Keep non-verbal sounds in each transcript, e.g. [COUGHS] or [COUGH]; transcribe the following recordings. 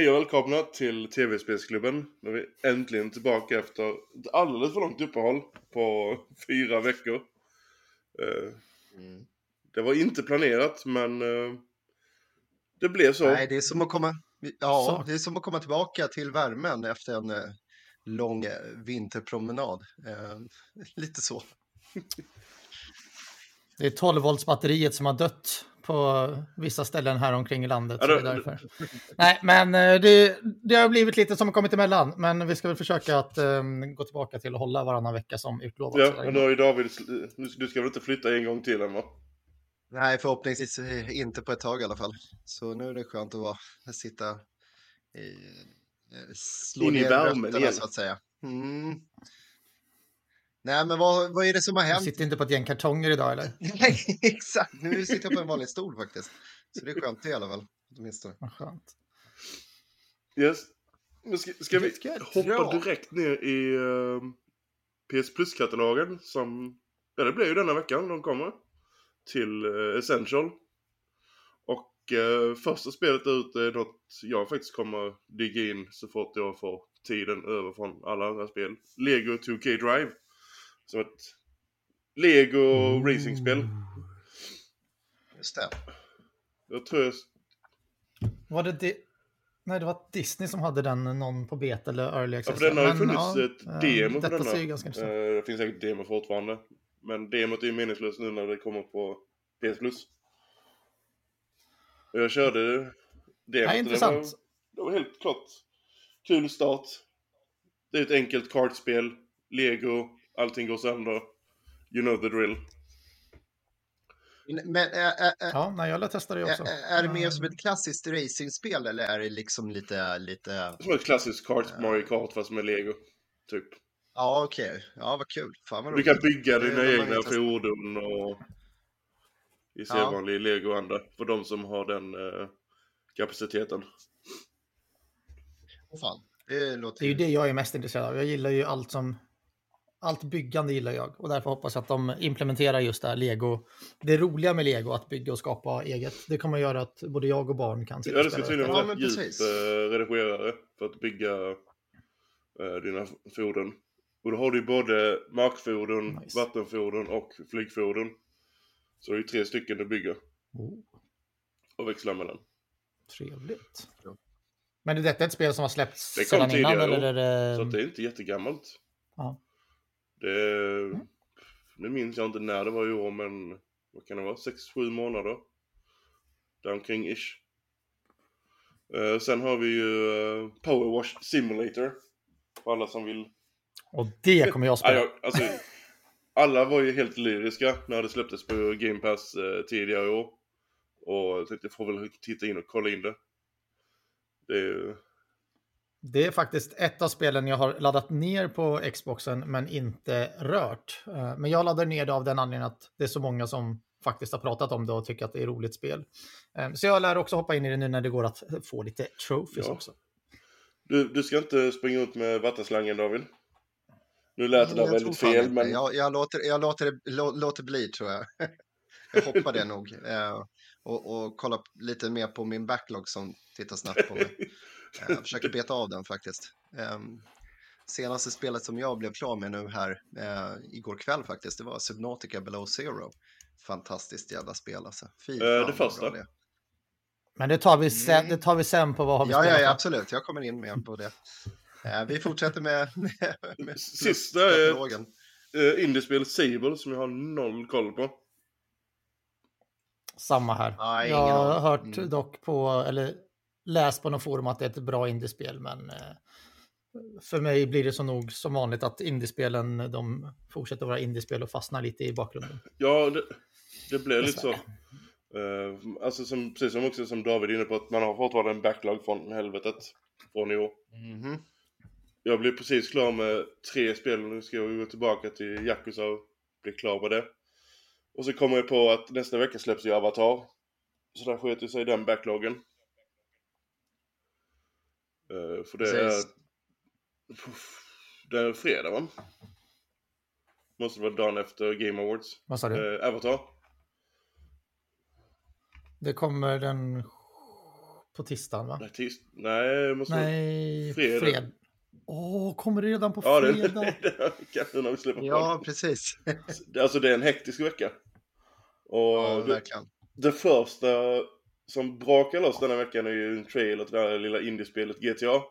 Hej och välkomna till TV-spelsklubben. Nu är vi äntligen tillbaka efter ett alldeles för långt uppehåll på [LAUGHS] fyra veckor. Eh, Mm. Det var inte planerat men eh, det blev så. Nej, det är som att komma, ja, Så. det är som att komma tillbaka till värmen efter en eh, lång vinterpromenad. [LAUGHS] Lite så. [LAUGHS] Det är 12 volts batteriet som har dött på vissa ställen här omkring i landet. Ja, så då- det är därför. Nej, men eh, det, det har blivit lite som har kommit emellan. Men vi ska väl försöka att eh, gå tillbaka till att hålla varannan vecka som utlovat. Ja, men nu har ju David, du- du ska väl inte flytta en gång till än va? Nej, förhoppningsvis eh, inte på ett tag i alla fall. Så nu är det skönt att vara, sitta i, eh, slå In i ner värmen rötterna igen. så att säga. Mm. Nej, men vad, vad är det som har Du hänt? sitter inte på ett gäng kartonger idag eller? [LAUGHS] Nej, exakt. Nu sitter jag på en vanlig stol faktiskt. Så det är skönt i alla fall. Åtminstone. Vad skönt. Yes. Men ska, ska vi hoppa Ja. direkt ner i eh, PS Plus-katalogen som, ja det blir ju denna veckan de kommer. Till eh, Essential. Och eh, första spelet ut är något jag faktiskt kommer digga in så fort jag får tiden över från alla andra spel. Lego 2K Drive. Som ett Lego racingspel. Just det. Jag tror jag... Var det di- Nej, det var Disney som hade den, någon på beta eller early Ja, access. för den har ju Men, funnits ja, ett eh, demo för Detta denna. ser ganska Eh, intressant det finns säkert demo fortfarande. Men demot är ju meningslöst nu när det kommer på PS Plus. Jag körde demot Nej, och det var, intressant. det var helt klart kul start. Det är ett enkelt kartspel. Lego, allting går sönder. You know the drill. Men är, är, Ja, nej, jag testa det också. är, är det mer Eh, som ett klassiskt racingspel eller är det liksom lite, lite... Som ett klassiskt kart, Mario Kart fast med Lego. Typ. Ja, okej. Ja, vad kul. Fan vad Du kan bygga dina egna fordon och i sedvanlig Lego-anda. För de som har den eh, kapaciteten. Åh, fan. Det låter Det är ju det jag är mest intresserad av. Jag gillar ju allt som... Allt byggande gillar jag och därför hoppas jag att de implementerar just det här Lego. Det roliga med Lego, att bygga och skapa eget, det kommer göra att både jag och barn kan sitta Ja, och det ska tydligen. Ja, vara men rätt djup eh, redigerare för att bygga eh, dina fordon. Och då har du både markfordon, Nice. vattenfordon och flygfordon. Så det är ju tre stycken du bygger Oh, och växlar mellan. trevligt. Ja. Men är detta ett spel som har släppts Det kom sedan innan? tidigare, Eller är det... Så att det är inte jättegammalt. Ja. Det, nu minns jag inte när det var i år men vad kan det vara? 6-7 månader. Däromkring ish. Eh, sen har vi ju uh, Power Wash Simulator. För alla som vill Och det kommer jag Ja, spela. jag, alltså, alla var ju helt lyriska när det släpptes på Game Pass eh, tidigare i år. Och jag tänkte jag får väl titta in och kolla in det. Det är ju... Det är faktiskt ett av spelen jag har laddat ner på Xboxen men inte rört. Eh, Men jag laddar ner det av den anledningen att det är så många som faktiskt har pratat om det och tycker att det är ett roligt spel. Eh, Så jag lär också hoppa in i det nu när det går att få lite trophies Ja. också. du, du ska inte springa ut med vattenslangen David. Nu lät det där Jag väldigt fel inte. men... Jag, jag, låter, jag låter, det, lå, låter bli, tror jag. [LAUGHS] jag hoppar det nog. Eh, och, och kolla lite mer på min backlog som tittar snabbt på mig. [LAUGHS] Eh, Jag försöker beta av den faktiskt. Ehm, senaste spelet som jag blev klar med nu här eh, igår kväll faktiskt, det var Subnautica Below Zero. Fantastiskt jävla spel alltså. Fy Eh, fan, det första? det. Men det tar vi sen, Mm. det tar vi sen på vad har vi Ja, ja, spelat ja, då? absolut. Jag kommer in mer på det. Vi fortsätter med, [LAUGHS] med, med Sista är uh, indiespel Sable som jag har noll koll på. Samma här. Nej, jag har hört Mm. dock på, eller läst på någon forum att det är ett bra indiespel, men eh, för mig blir det så nog som vanligt att indiespelen, de fortsätter vara indiespel och fastnar lite i bakgrunden. Ja, det, det blev lite så. Uh, alltså som, precis som också som David är inne på att man har fortfarande en backlog från helvetet. Från i år. Mhm. Jag blev precis klar med tre spel och nu ska jag gå tillbaka till Yakuza och bli klar med det. Och så kommer jag på att nästa vecka släpps ju Avatar. Så där sket ju sig den backloggen. Eh, för det är... Precis. Puff, det är fredag va? Måste vara dagen efter Game Awards. Vad sa du? Eh, Avatar. Det kommer den... på tisdagen va? Nej, tis... Nej, det måste vara- Nej, fredag. fred. Åh, kommer det redan på Ja, det, fredag? [LAUGHS] det kanske när vi släpper Ja, på. precis. Alltså det är en hektisk vecka. Och Ja, det, verkligen. det första som brakar loss denna veckan är ju en trailer till det här lilla indiespelet GTA.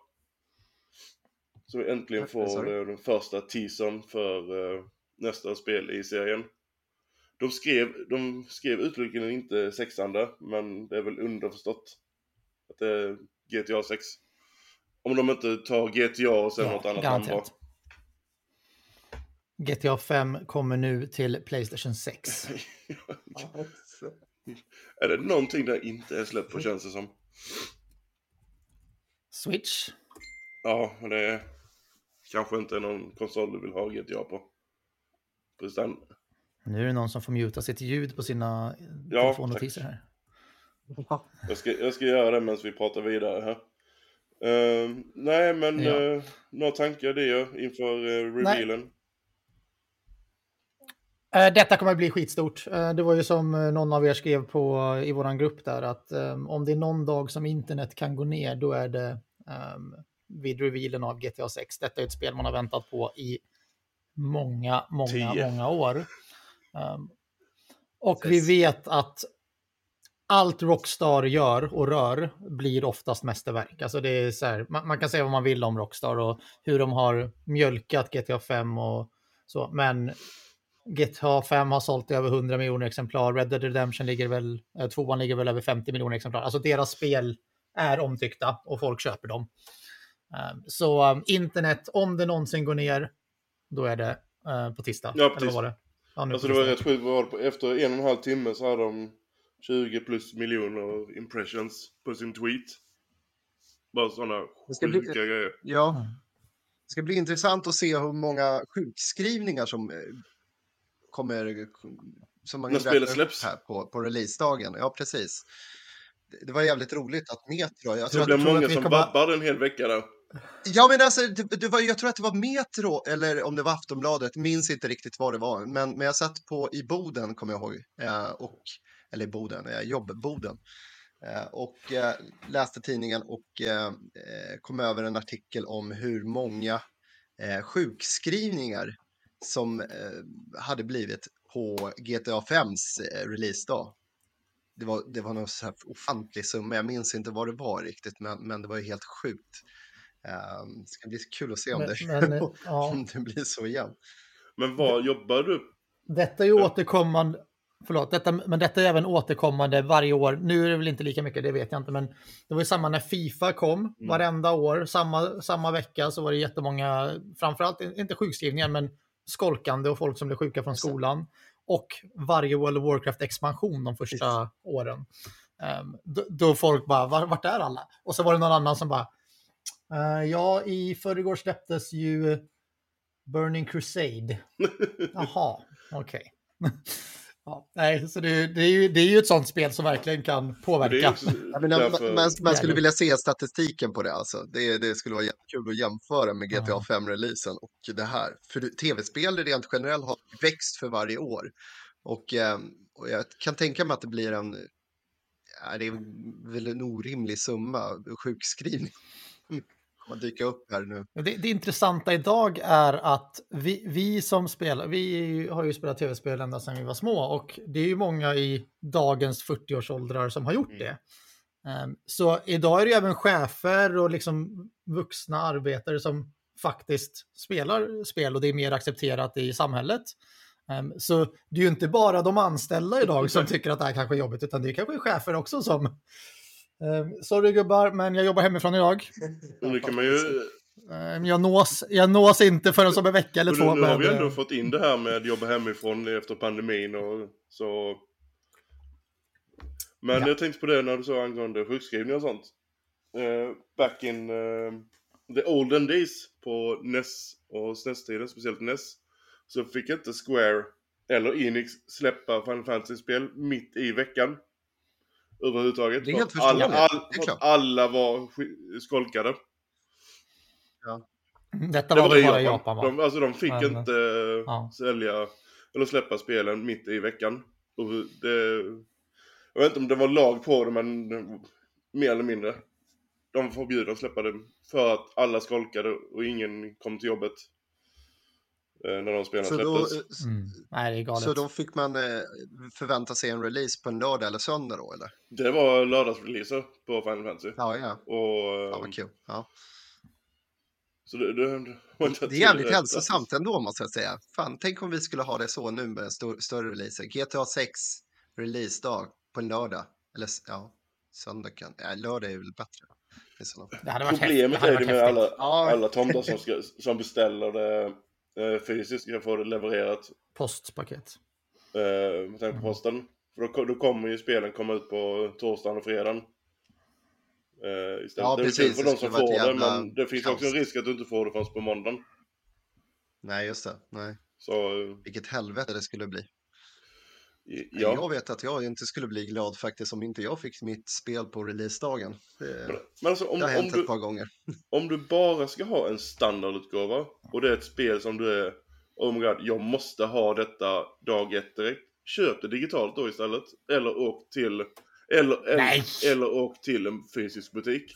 Så vi äntligen får eh, den första teasern för eh, nästa spel i serien. De skrev, de skrev uttryckligen inte sexande, men det är väl underförstått att det är GTA 6. Om de inte tar GTA och sen Ja, något annat namn bara. GTA 5 kommer nu till Playstation 6. [LAUGHS] [LAUGHS] Är det någonting där inte är släppt på känns det som. Switch. Ja, men det är kanske inte någon konsol du vill ha GTA på. Precis. Nu är det någon som får muta sitt ljud på sina Ja, telefonnotiser här. Jag ska, jag ska göra det medan vi pratar vidare här. Eh, nej, men Ja. uh, några tankar det inför uh, revealen? Eh, Detta kommer att bli skitstort. Eh, Det var ju som eh, någon av er skrev på i våran grupp där att eh, om det är någon dag som internet kan gå ner då är det um, vid revealen av GTA 6. Detta är ett spel man har väntat på i många, många, Tio. många år. Um, och vi vet att allt Rockstar gör och rör blir oftast mästerverk. Alltså det är så här, man, man kan säga vad man vill om Rockstar och hur de har mjölkat GTA 5 och så, men GTA 5 har sålt över 100 miljoner exemplar. Red Dead Redemption ligger väl, eh, tvåan ligger väl över 50 miljoner exemplar. Alltså deras spel är omtyckta och folk köper dem. Um, så um, internet, om det någonsin går ner, då är det eh, på tisdag. Ja, Eller precis. vad var det? Ja, nu Alltså det var rätt sjukt. Efter en och en halv timme så hade de 20 plus miljoner impressions på sin tweet. Bara sådana ska bli- sjuka grejer. Ja, det ska bli intressant att se hur många sjukskrivningar som eh, kommer som man När spelet släpps. här på, på releasedagen. Ja, precis. Det, det var jävligt roligt att Metro, jag tror det tror många som kommer- en hel vecka där. ja, men alltså, det, det var, jag tror att det var Metro, eller om det var Aftonbladet, minns inte riktigt vad det var, men, men jag satt på i Boden, kommer jag ihåg, eh, och, eller i Boden, eh, jobbboden, eh, och eh, läste tidningen och kom över en artikel om hur många sjukskrivningar som eh, hade blivit på GTA 5s eh, releasedag. Det var, det var någon så här ofantlig summa, jag minns inte vad det var riktigt, men, men det var ju helt sjukt. Um, det ska bli kul att se om, Men- det, men, [LAUGHS] ja. om det blir så igen. Men vad jobbar du? Detta är ju återkommande, förlåt, detta, men detta är även återkommande varje år. Nu är det väl inte lika mycket, det vet jag inte, men det var ju samma när Fifa kom, Mm. varenda år, samma, samma vecka så var det jättemånga, framförallt inte sjukskrivningar, men skolkande och folk som blev sjuka från skolan. Och varje World of Warcraft-expansion de första åren. Um, då, då folk bara, "Var- vart är alla? Och så var det någon annan som bara, "Eh, ja, i förrgår släpptes ju Burning Crusade. [LAUGHS] Jaha, okej. [LAUGHS] ja, nej, så det, det, är ju, det är ju ett sånt spel som verkligen kan påverka. menar, därför... man, man skulle vilja se statistiken på det alltså. Det, det skulle vara jättekul att jämföra med GTA Ja. 5-releasen och det här. För tv-spel rent generellt har växt för varje år. Och, eh, och jag kan tänka mig att det blir en, ja, det är väl en orimlig summa sjukskrivning. Kommer dyka upp här nu. Det, det intressanta idag är att vi, vi som spelar, vi har ju spelat tv-spel ända sedan vi var små och det är ju många i dagens 40-årsåldrar som har gjort Mm. det. Ehm, Så idag är det ju även chefer och liksom vuxna arbetare som faktiskt spelar spel och det är mer accepterat i samhället. Ehm, Så det är ju inte bara de anställda idag som [LAUGHS] tycker att det här kanske är jobbigt, utan det är kanske chefer också som... Ehm, Sorry gubbar, men jag jobbar hemifrån idag. [LAUGHS] Nu kan man ju... Ehm, Jag nås, jag nås inte förrän om en vecka eller Och två. nu, nu har vi ändå eh, fått in det här med jobba hemifrån efter pandemin och så. Men Ja. jag tänkte på det när du sa angående sjukskrivning och sånt. Eh, back in eh, the olden days på NES och SNES-tiden, speciellt NES. Så fick inte Square eller Enix släppa Final Fantasy-spel mitt i veckan. Överhuvudtaget. Det är helt alla, all, Det alla var sk- skolkade. Detta Det var var väl i bara i Japan. Japan va? De, alltså de fick Men- inte eh, ja. sälja eller släppa spelen mitt i veckan. Och det, jag vet inte om det var lag på det men Mer eller mindre. De var förbjudna att släppa det för att alla skolkade och ingen kom till jobbet. Eh, när de spelarna Så då, släpptes. Mm. Nej, det är galet. så då fick man eh, förvänta sig en release på en lördag eller söndag då, eller? Det var lördagsreleaser på Final Fantasy. Ja, ja. Och, Ja, eh, vad kul. Ja. så det, det, det, Det är jävligt hälsosamt ändå, måste jag säga. Fan, tänk om vi skulle ha det så nu med stor, större releaser. GTA 6 releasedag på en lördag. Eller ja, söndag kan... Ja, lördag är väl bättre. Det hade varit häftigt. Problemet hade är det med häftigt. alla, Ja. alla tomtar som, [LAUGHS] ska, som beställer det eh, fysiskt ska få det levererat Postpaket. eh, med tanke på posten. För då, då kommer ju spelen komma ut på torsdagen och fredagen. Eh, istället. Ja, det är väl precis. för de som får det, men det finns kaos. också en risk att du inte får det förrän på måndagen. Nej, just det. Nej. Så, eh, Vilket helvete det skulle bli. Ja. ja. Jag vet att jag inte skulle bli glad faktiskt om inte jag fick mitt spel på releasedagen. Det, Men alltså om, det har om, hänt du, ett par gånger. om du bara ska ha en standardutgåva och det är ett spel som du är Oh my god, jag måste ha detta dag ett direkt. Köp det digitalt då istället. Eller åk till Eller, eller, Nej. eller åk till en fysisk butik.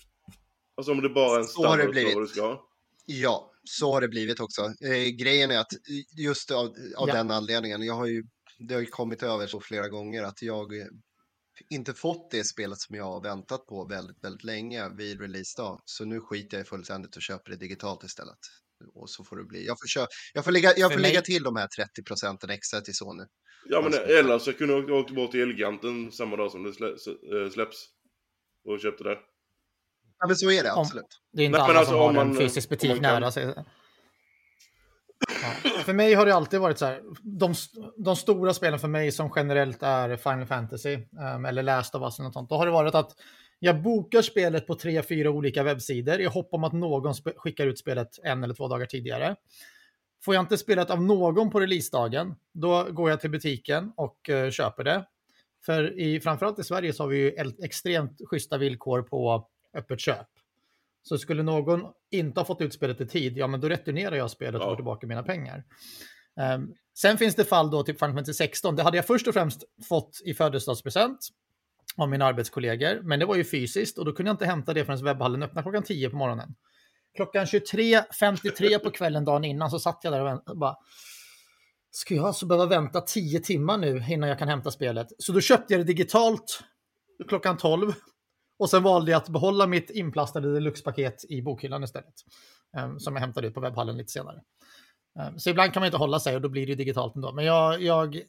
Alltså om det bara är en standardutgåva du ska ha. Ja, så har det blivit också. Eh, grejen är att just av, av Ja. den anledningen, jag har ju, det har ju kommit över så flera gånger att jag eh, inte fått det spelet som jag har väntat på väldigt, väldigt länge vid releasedag. Så nu skiter jag i fullständigt och köper det digitalt istället. Och så får det bli. Jag får, kö- jag får, lägga, jag får lägga till de här 30 procenten extra till Sony. Ja men Alltså, eller så kunde du åkt bort till Elgiganten samma dag som det äh, släpps. Och köpte det. Ja, men så är det Om- absolut. Det är inte Nej, men alla alltså, som har om en man- fysisk om butik man nära sig. För mig har det alltid varit så här, de, de stora spelen för mig som generellt är Final Fantasy um, eller Last of Us eller något sånt, då har det varit att jag bokar spelet på tre, fyra olika webbsidor i hopp om att någon skickar ut spelet en eller två dagar tidigare. Får jag inte spelet av någon på releasedagen, då går jag till butiken och uh, köper det. För i, framförallt i Sverige så har vi ju extremt schyssta villkor på öppet köp. Så skulle någon inte ha fått ut spelet i tid, ja men då returnerar jag spelet och får tillbaka mina pengar. Ehm, sen finns det fall då, typ Final Fantasy 16, det hade jag först och främst fått i födelsedagspresent av mina arbetskollegor, men det var ju fysiskt och då kunde jag inte hämta det förrän webbhallen öppnade klockan 10 på morgonen. Klockan 23.53 på kvällen dagen innan så satt jag där och vänt- och bara, ska jag alltså behöva vänta 10 timmar nu innan jag kan hämta spelet? Så då köpte jag det digitalt klockan 12 och sen valde jag att behålla mitt inplastade deluxe-paket i bokhyllan istället. eh, som jag hämtade ut på webbhallen lite senare. Eh, så ibland kan man inte hålla sig och då blir det ju digitalt ändå. Men jag, jag,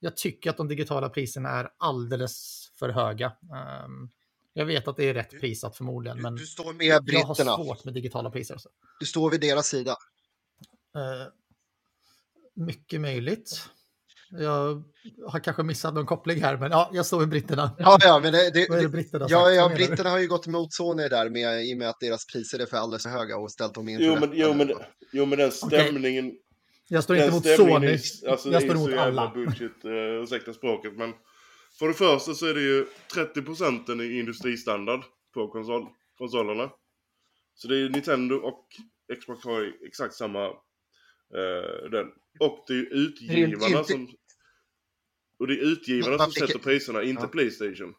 jag tycker att de digitala priserna är alldeles för höga. Eh, jag vet att det är rätt prissatt förmodligen, men Du står med jag har britterna. svårt med digitala priser. Alltså. Du står vid deras sida. Eh, mycket möjligt. Jag har kanske missat någon koppling här, men ja, jag står med britterna. Ja, ja, men det, det, det britterna har ja, ja, britterna har ju gått emot Sony där med, i och med att deras priser är för alldeles för höga och ställt dem inför Jo men, jo, men, jo men den stämningen. Jag står inte mot Sony, är- alltså, jag står jävla alla. bullshit, uh, ursäkta språket men. För det första så är det ju 30% i industristandard på konsol, konsolerna. Så det är Nintendo och Xbox har exakt samma eh, den. Och det är ju utgivarna inte- som... Och det är utgivarna Va- som sätter priserna, inte Ja. Playstation.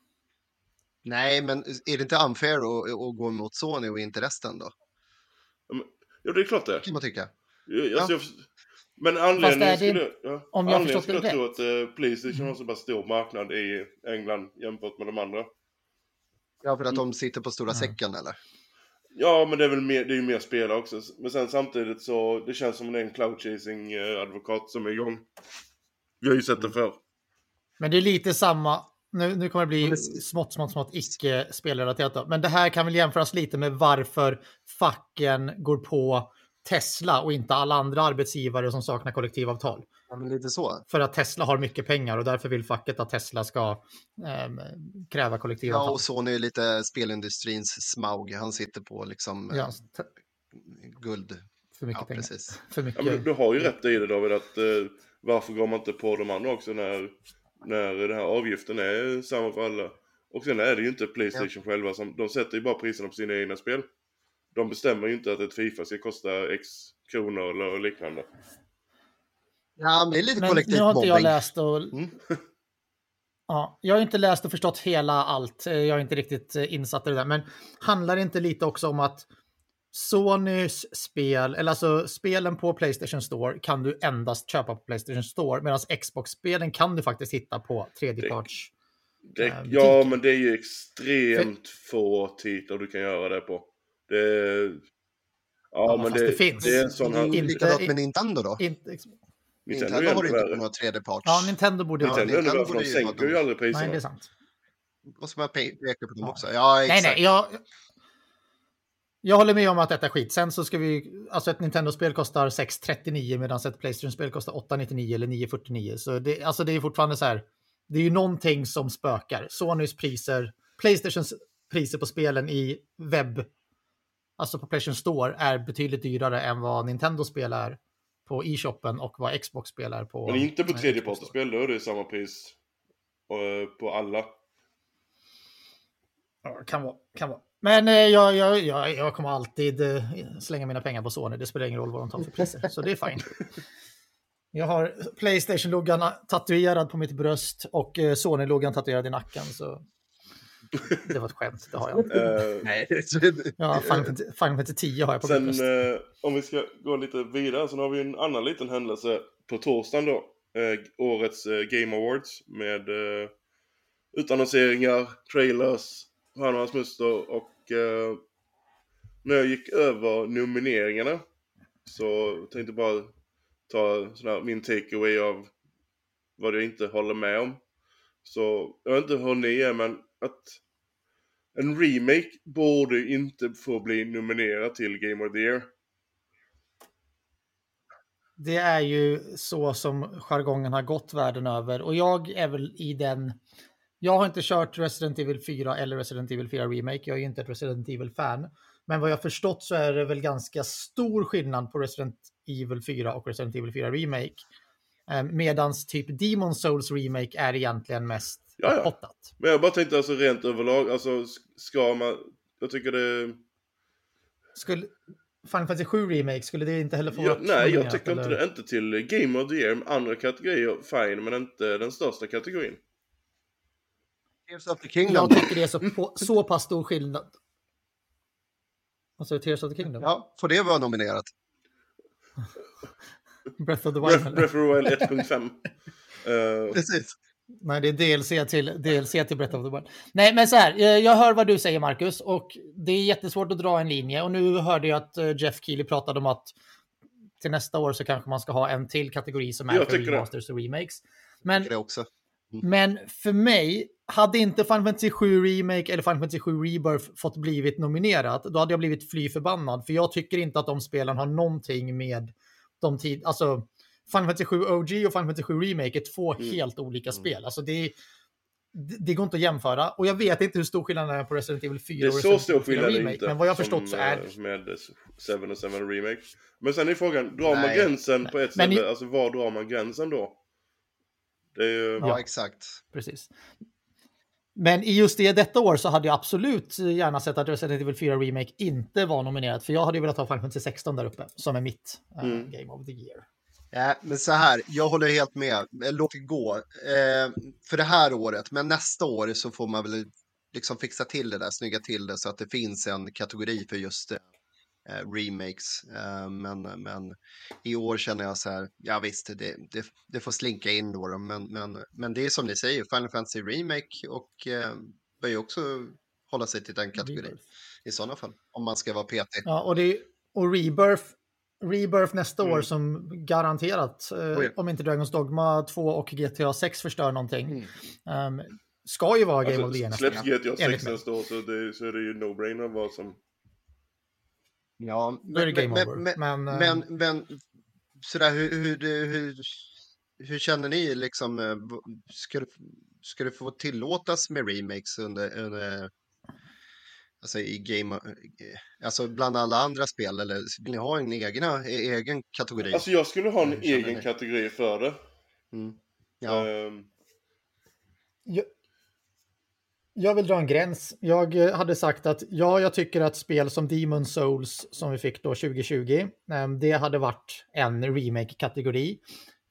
Nej, men är det inte unfair att, att gå emot Sony och inte resten då? Ja det är klart det. Kan man tycka. Jag- Alltså, jag, men anledningen är det- skulle, ja, om jag anledningen skulle det jag tro. Mm. att eh, Playstation har så pass stor marknad i England jämfört med de andra. Ja, för att de sitter på stora Mm. säcken eller? Ja, men det är väl mer, det är ju mer spelare också. Men sen samtidigt så, det känns som det är en cloud chasing eh, advokat som är igång. Vi har ju sett det förr. Men det är lite samma. Nu, nu kommer det bli smått, smått, smått icke spelrelaterat. Då. Men det här kan väl jämföras lite med varför facken går på Tesla och inte alla andra arbetsgivare som saknar kollektivavtal. Ja, men lite så. För att Tesla har mycket pengar och därför vill facket att Tesla ska ehm, kräva Ja, kollektivavtal. och Sony är lite spelindustrins smaug. Han sitter på liksom Ja, eh, guld. för mycket Ja, pengar. precis. För Ja, mycket. men du har ju rätt i det David, att eh, varför går man inte på de andra också när, när den här avgiften är samma för alla? Och sen är det ju inte Playstation själva som, de sätter ju bara priserna på sina egna spel. De bestämmer ju inte att ett Fifa ska kosta X kronor eller liknande. Ja, men det är lite Men kollektiv nu har inte jag mobbing. läst och... Mm. [LAUGHS] Ja, jag har inte läst och förstått hela allt. Jag är inte riktigt eh, insatt i det där. Men handlar det inte lite också om att Sonys spel, eller alltså spelen på Playstation Store kan du endast köpa på Playstation Store, medan Xbox-spelen kan du faktiskt hitta på tredjeparts. Det, eh, ja, men det är ju extremt få titlar du kan göra det på. Det... Ja, Ja, men fast det, det finns. det är en sån här... Inte- likadant med Nintendo då. Inte, Nintendo har inte på några tredjeparts. ja, Nintendo borde Ja, ha. Nintendo ännu Nintendo de borde ju vara sänker ju de- aldrig Nej, priserna. det är sant. Måste man pe- peka på dem Ja. också? Ja, Nej, exakt. nej, jag, jag håller med om att detta är skit. Sen så ska vi, alltså ett Nintendo-spel kostar 639 medan ett Playstation-spel kostar 899 eller 949. Så det, alltså det är fortfarande så här, det är ju någonting som spökar. Sonys priser, Playstations priser på spelen i webb, alltså på Playstation Store, är betydligt dyrare än vad Nintendo-spel är på e-shoppen och vad Xbox-spel är på... Men inte på tredjepartsspel, då är det samma pris eh, på alla. Ja, kan vara. Kan vara. Men eh, jag, jag, jag, jag kommer alltid eh, slänga mina pengar på Sony. Det spelar ingen roll vad de tar för priser. Så det är fine. Jag har Playstation-loggan tatuerad på mitt bröst och eh, Sony-loggan tatuerad i nacken. Så det var ett skämt. Det har jag. Eh, Nej, [LAUGHS] Ja, Final Fantasy- Final Fantasy 10 har jag på Sen eh, om vi ska gå lite vidare så har vi en annan liten händelse på torsdagen då. Eh, årets eh, Game Awards med eh, utannonseringar, trailers, hans muster och eh, när jag gick över nomineringarna så tänkte jag bara ta sån här, min takeaway av vad jag inte håller med om. Så jag vet inte hur ni är men att en remake borde inte få bli nominerad till Game of the Year. Det är ju så som jargongen har gått världen över. Och jag är väl i den... Jag har inte kört Resident Evil 4 eller Resident Evil 4 Remake. Jag är ju inte ett Resident Evil-fan. Men vad jag förstått så är det väl ganska stor skillnad på Resident Evil 4 och Resident Evil 4 Remake. Eh, medans typ Demon Souls Remake är egentligen mest Ja, ja. hottat. Men jag bara tänkte alltså rent överlag, alltså ska man... Jag tycker det... Skulle Final Fantasy 7 Remake, skulle det inte heller få Ja, nej, jag tycker inte eller? det. Inte till Game of the Year. Andra kategorier, fine, men inte den största kategorin. Tears of the Kingdom. Jag tycker det är så, på, så pass stor skillnad. Alltså Tears of the Kingdom? Ja, får det vara nominerat? [LAUGHS] Breath of the Wild? Breath? Breath of the Wild 1.5. [LAUGHS] Eh, Precis. Nej, det är DLC till, DLC till Breath of the Wild. Nej, men så här, eh, jag hör vad du säger Marcus och det är jättesvårt att dra en linje och nu hörde jag att eh, Jeff Keely pratade om att till nästa år så kanske man ska ha en till kategori som är Jag för det. remasters och remakes. Men Det också. Men för mig, hade inte Final Fantasy 7 Remake eller Final Fantasy 7 Rebirth fått blivit nominerat, då hade jag blivit fly förbannad. För jag tycker inte att de spelen har någonting med de tid... Alltså, Final Fantasy 7 OG och Final Fantasy 7 Remake är två Mm. helt olika spel. Alltså det, är- det, det går inte att jämföra. Och jag vet inte hur stor skillnaden är på Resident Evil 4 det är och så Resident stor Evil 4 skillnad Remake. inte. Men vad jag som, förstått så är... eh, Med 7 och 7 Remake. Men sen är frågan, drar man Nej. gränsen på ett Men ställe? i- Alltså var drar man gränsen då? Det är ju... Ja, exakt. Precis. Men i just det detta år så hade jag absolut gärna sett att Resident Evil 4 Remake inte var nominerat. För jag hade ju velat ha Final Fantasy 16 där uppe, som är mitt eh, Mm. Game of the Year. Ja, men så här, jag håller helt med. Eh, Låt det gå. Eh, för det här året, men nästa år så får man väl liksom fixa till det där, snygga till det så att det finns en kategori för just eh, eh, remakes. Eh, men, men i år känner jag så här, ja visst, det, det, det får slinka in då, då, men, men, men det är som ni säger, Final Fantasy Remake och eh, bör ju också hålla sig till den kategorin Rebirth. i sådana fall, om man ska vara petig. Ja, och, det, och Rebirth, Rebirth nästa Mm. år som garanterat, eh, Oj. om inte Dragon's Dogma 2 och GTA 6 förstör någonting, Mm. ehm, ska ju vara Game of the Year Alltså, nästa släpps. GTA enligt 6 mig. nästa år så, det, så är det ju no-brainer vad som... Ja, Då är det men- game men- over. men- Men, eh, Men, men sådär, hur, hur, hur, hur känner ni liksom? eh, Ska det, ska det få tillåtas med remakes under, under alltså i game, eh, alltså bland alla andra spel eller vill ni ha en egna, e- egen kategori? Alltså jag skulle ha en känner egen ni? kategori för det. Mm. Ja, Ehm, Jag, jag vill dra en gräns. Jag eh, hade sagt att ja, jag tycker att spel som Demon Souls som vi fick då 2020, eh, det hade varit en remake-kategori.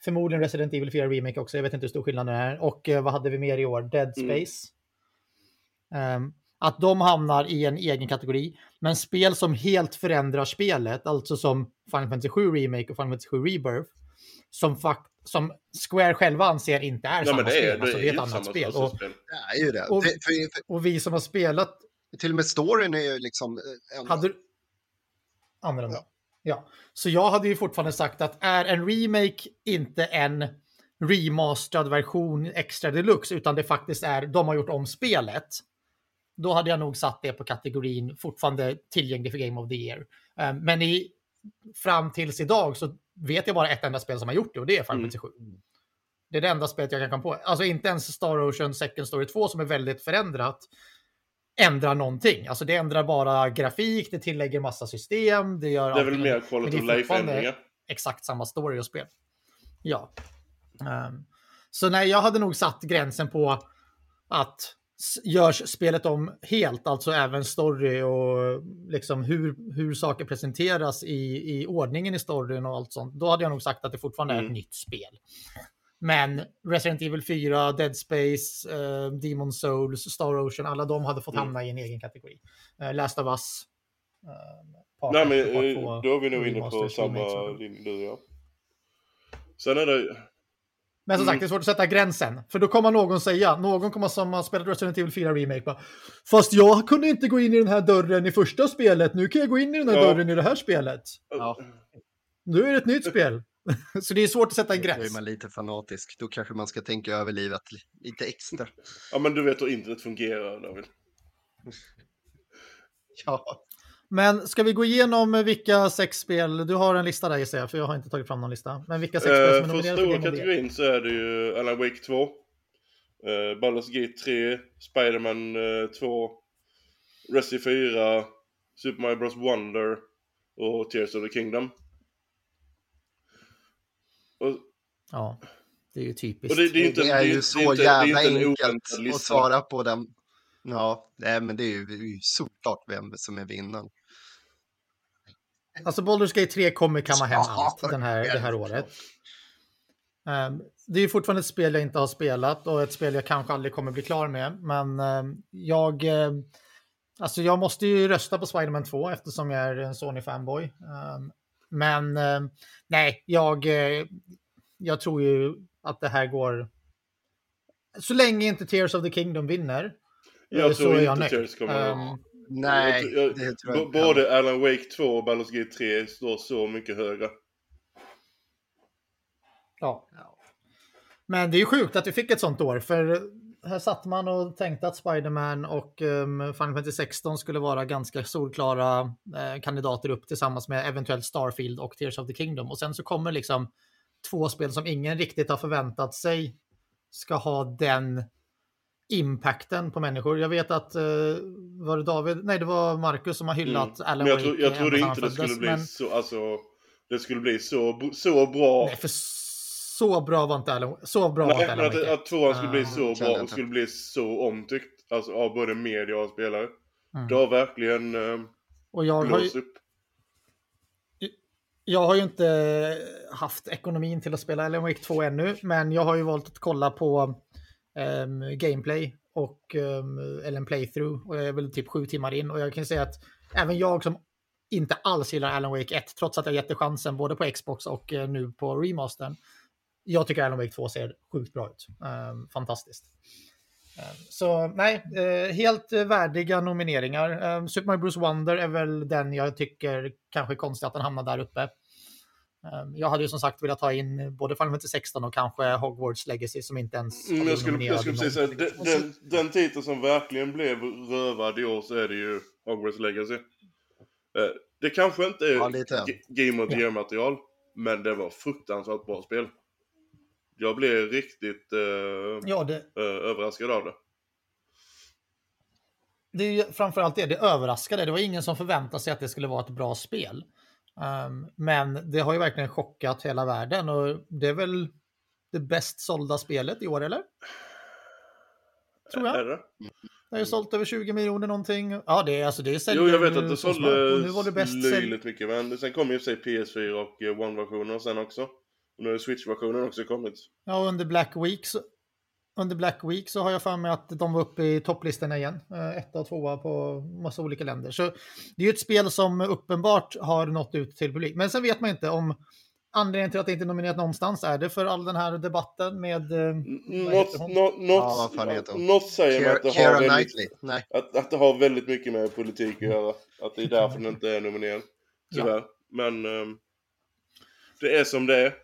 Förmodligen Resident Evil 4 Remake också, jag vet inte hur stor skillnaden är. Och eh, vad hade vi mer i år? Dead Mm. Space. Att de hamnar i en egen kategori. Men spel som helt förändrar spelet, alltså som Final Fantasy 7 Remake och Final Fantasy 7 Rebirth, som, fakt- som Square själva anser inte är Nej, samma det är, spel. Alltså, det är ett annat spel. Och, spel. Det är ju det. Och- det för, för, och vi som har spelat till och med storyn är ju liksom... eh, En, hade... Annorlunda. Ja. Så jag hade ju fortfarande sagt att är en remake inte en remasterad version extra deluxe, utan det faktiskt är, de har gjort om spelet, då hade jag nog satt det på kategorin fortfarande tillgänglig för Game of the Year. Eh, Men i, fram tills idag så vet jag bara ett enda spel som har gjort det och det är Final Mm. Fantasy 7. Det är det enda spelet jag kan komma på. Alltså inte ens Star Ocean Second Story 2 som är väldigt förändrat ändrar någonting. Alltså det ändrar bara grafik, det tillägger massa system, det gör Det är väl mer quality of life fortfarande- ändringar. exakt samma story och spel. Ja. Ehm, så nej, jag hade nog satt gränsen på att görs spelet om helt, alltså även story och liksom hur, hur saker presenteras i, i ordningen i storyn och allt sånt. Då hade jag nog sagt att det fortfarande är Mm. ett nytt spel. Men Resident Evil 4, Dead Space, eh, Demon Souls, Star Ocean, alla de hade fått Mm. hamna i en egen kategori. Eh, Last of Us. eh, Nej men eh, då är vi nog inne på samma linje du och jag. Sen är det... Men som Mm. sagt, det är svårt att sätta gränsen. För då kommer någon säga, någon kommer som har spelat Resident Evil 4 Remake bara, Fast jag kunde inte gå in i den här dörren i första spelet, nu kan jag gå in i den här Ja. dörren i det här spelet. Ja. Nu är det ett nytt spel. [LAUGHS] Så det är svårt att sätta en Då är gräns. man lite fanatisk. Då kanske man ska tänka över livet lite extra. Ja men du vet hur internet fungerar David. Ja, Men ska vi gå igenom vilka sex spel, du har en lista där gissar jag, för jag har inte tagit fram någon lista. Men vilka sex spel som Eh, är för nominerade för stora kategorin så är det ju Alan Wake 2. Uh, Baldur's Gate 3. Spiderman uh, 2. Resi 4. Super Mario Bros Wonder. Och Tears of the Kingdom. Och, Ja, det är ju typiskt. och det, det är inte, det är ju så det är inte, jävla enkelt att svara på den. Ja, nej, men det är ju, såklart vem som är vinnaren. Alltså Baldur's Gate 3 kommer kamma hem allt den här, det här året. Ehm, det är fortfarande ett spel jag inte har spelat och ett spel jag kanske aldrig kommer bli klar med. Men ehm, jag, ehm, alltså jag måste ju rösta på Spider-Man 2 eftersom jag är en Sony-fanboy. Men nej, jag, eh, jag tror ju att det här går... Så länge inte Tears of the Kingdom vinner. Jag så tror inte jag nöjd. Tears kommer... Ehm, Nej, jag, jag, det tror jag inte. Både Alan Wake 2 och Baldur's Gate 3 står så mycket högre. ja. Ja. Men det är ju sjukt att vi fick ett sånt år, för här satt man och tänkte att Spider-Man och um, Final Fantasy 16 skulle vara ganska solklara eh, kandidater upp tillsammans med eventuellt Starfield och Tears of the Kingdom. Och sen så kommer liksom två spel som ingen riktigt har förväntat sig ska ha den impacten på människor. Jag vet att, eh, var det David? Nej, det var Marcus som har hyllat Mm. Alan jag, Wake. tro, jag trodde inte det skulle bli men- så, alltså, det skulle bli så, så bra. Nej, för så bra var inte Alan Så bra var Nej, inte men Alan att, Wake. att tvåan skulle bli Ah, så bra inte. och skulle bli så omtyckt. Alltså av både media och spelare. Mm. Det har verkligen eh, Och jag har, ju, blåst upp. jag har ju inte haft ekonomin till att spela Alan Wake 2 ännu, men jag har ju valt att kolla på um, gameplay och um, eller en playthrough och jag är väl typ sju timmar in och jag kan säga att även jag som inte alls gillar Alan Wake 1, trots att jag gett det chansen både på Xbox och uh, nu på remastern. Jag tycker Alan Wake 2 ser sjukt bra ut. Um, fantastiskt. Så nej, eh, helt eh, värdiga nomineringar. Super Mario Bros Wonder är väl den jag tycker kanske är konstigt att den hamnar där uppe. Ehm, Jag hade ju som sagt velat ta in både Final Fantasy 16 och kanske Hogwarts Legacy som inte ens Mm, jag skulle, jag skulle säga någonting. såhär, den, den, den titeln som verkligen blev rövad i år så är det ju Hogwarts Legacy. Eh, det kanske inte är Ja, Game of the Year material, men det var fruktansvärt bra spel. Jag blev riktigt eh, Ja, det, eh, överraskad av det. det är ju framförallt det, det överraskade. Det var ingen som förväntade sig att det skulle vara ett bra spel. Ehm, men det har ju verkligen chockat hela världen och det är väl det bäst sålda spelet i år, eller? Tror jag. Är det? Det har ju sålt över 20 miljoner någonting. Ja, det är alltså det säljer Jo, jag vet att det sålde Nu var det bäst sälj... löjligt mycket, men sen kom ju sig PS4 och eh, One-versioner sen också. Och nu har Switch-versionen också kommit. Ja, och under Black Week så, under Black Week så har jag för mig att de var uppe i topplistorna igen. Eh, Etta och tvåa på massa olika länder. Så det är ju ett spel som uppenbart har nått ut till publik. Men sen vet man inte om anledningen till att det inte är nominerat någonstans är det för all den här debatten med... eh, Något, Ja, något, säger mig att det, har väldigt, att, att det har väldigt mycket med politik att göra. Att det är därför den inte är nominerad. Tyvärr. Men ehm, det är som det är.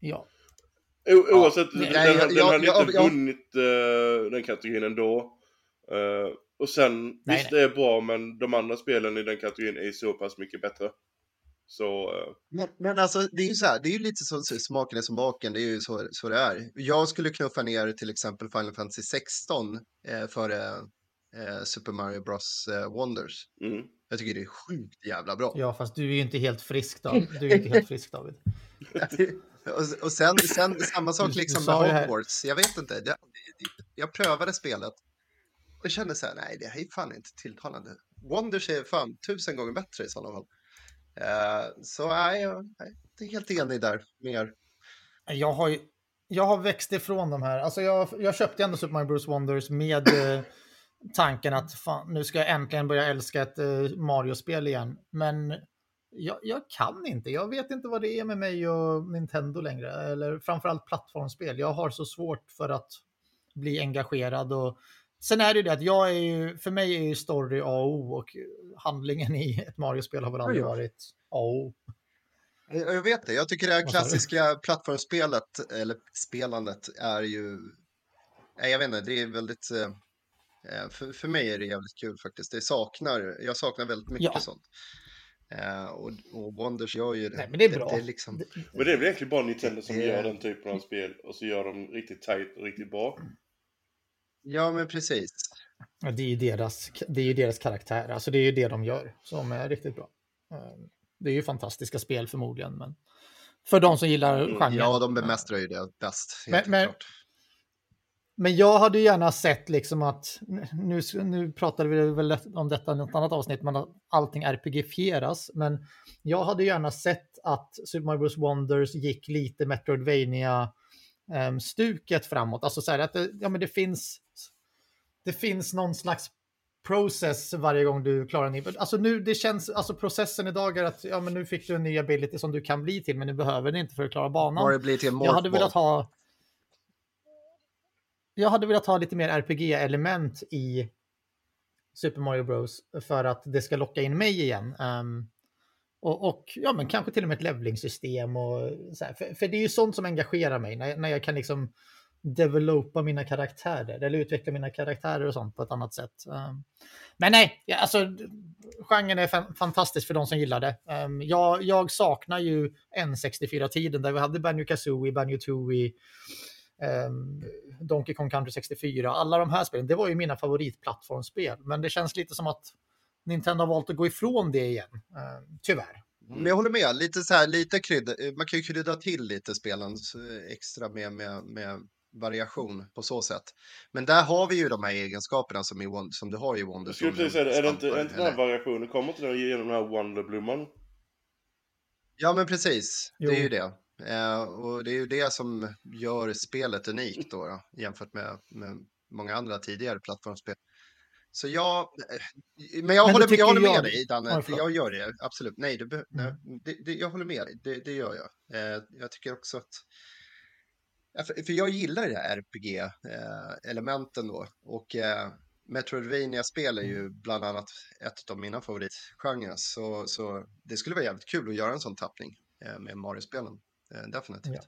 Ja. O, oavsett, nej, den, jag- den jag- hade jag- inte jag- vunnit eh, den kategorin ändå. Eh, och sen, Nej, visst det är bra men de andra spelen i den kategorin är så pass mycket bättre. Så, eh, Men, men alltså, det är ju så här, det är ju lite så, så smaken är som baken, det är ju så, så det är. Jag skulle knuffa ner till exempel Final Fantasy 16 eh, före eh, Super Mario Bros eh, Wonders. mm. Jag tycker det är sjukt jävla bra. ja, fast du är ju inte helt frisk David. Du är inte [LAUGHS] helt frisk David. Och, och sen, sen samma [LAUGHS] sak liksom med. Hogwarts. Jag vet inte. Jag, jag prövade spelet och kände så här, nej det här är fan inte tilltalande. Wonders är fan tusen gånger bättre i sådana fall. Eh, så nej, jag jag är helt enig där med er. Jag har, jag har växt ifrån de här. Alltså jag, jag köpte ändå Super Mario Bros. Wonders med eh, tanken att fan, nu ska jag äntligen börja älska ett eh, Mario-spel igen. Men jag, jag kan inte. Jag vet inte vad det är med mig och Nintendo längre. Eller framförallt plattformsspel. Jag har så svårt för att bli engagerad. Och, sen är det ju det att jag är ju, för mig är ju story A och O och handlingen i ett Mario-spel har väl aldrig varit A och O. Jag vet det, jag tycker det här klassiska plattformsspelet, eller spelandet, är ju... Jag vet inte, det är väldigt... eh, eh, För, för mig är det jävligt kul faktiskt. Det saknar, jag saknar väldigt mycket Ja. sånt. Eh, och, och Wonders gör ju det. Nej, men det är bra. Det, är liksom, Men det är väl egentligen bara Nintendo som Det- gör den typen av spel och så gör de riktigt tight och riktigt bra. ja, men precis. Ja, det är ju deras, det är ju deras karaktär, alltså det är ju det de gör som är riktigt bra. Eh, Det är ju fantastiska spel förmodligen, men för de som gillar Mm, genren. Ja, de bemästrar ju det bäst. Men- Helt men- klart. Men jag hade gärna sett liksom att, nu, nu pratade vi väl om detta i något annat avsnitt, men att allting RPG-fieras. Men jag hade gärna sett att Super Mario Bros. Wonders gick lite Metroidvania-stuket framåt. Alltså så här att det, ja, men det finns, det finns någon slags process varje gång du klarar en nivå. Alltså nu, det känns, alltså processen idag är att ja, men nu fick du en ny ability som du kan bli till, men du behöver den inte för att klara banan. Mario blir till Jag hade velat ha... Jag hade velat ha lite mer RPG-element i Super Mario Bros. för att det ska locka in mig igen. Um, och, och ja, men kanske till och med ett levlingsystem. och så här. För, för det är ju sånt som engagerar mig när, när jag kan liksom developa mina karaktärer eller utveckla mina karaktärer och sånt på ett annat sätt. Um, men nej, ja, alltså genren är fan, fantastisk för de som gillar det. Um, jag, jag saknar ju N64-tiden där vi hade Banjo Kazooie, Banjo Tooie, Donkey Kong Country 64. Alla de här spelen, det var ju mina favoritplattformsspel. Men det känns lite som att Nintendo har valt att gå ifrån det igen. ehm, tyvärr. Men jag håller med, lite så här, lite krydda, man kan ju krydda till lite spelen eh, extra med, med, med variation på så sätt. Men där har vi ju de här egenskaperna som, i, som du har i Wonder. Jag skulle som precis säga det, är det inte, är det inte den här variationen, kommer inte den genom den här Wonderblomman? Ja, men precis. Det är Jo. ju det. Eh, och det är ju det som gör spelet unikt då, då jämfört med, med många andra tidigare plattformsspel. Så jag, eh, men jag Men håller, jag håller med jag- dig Danne, jag gör det, absolut. Nej, du, Mm. nej, det, det, jag håller med dig, det, det gör jag. Eh, jag tycker också att, för, jag gillar det här RPG-elementen då. Och eh, Metroidvania-spel är Mm. ju bland annat ett av mina favoritgenrer. Så, så det skulle vara jävligt kul att göra en sån tappning eh, med Mario-spelen. Eh, definitivt. Ja.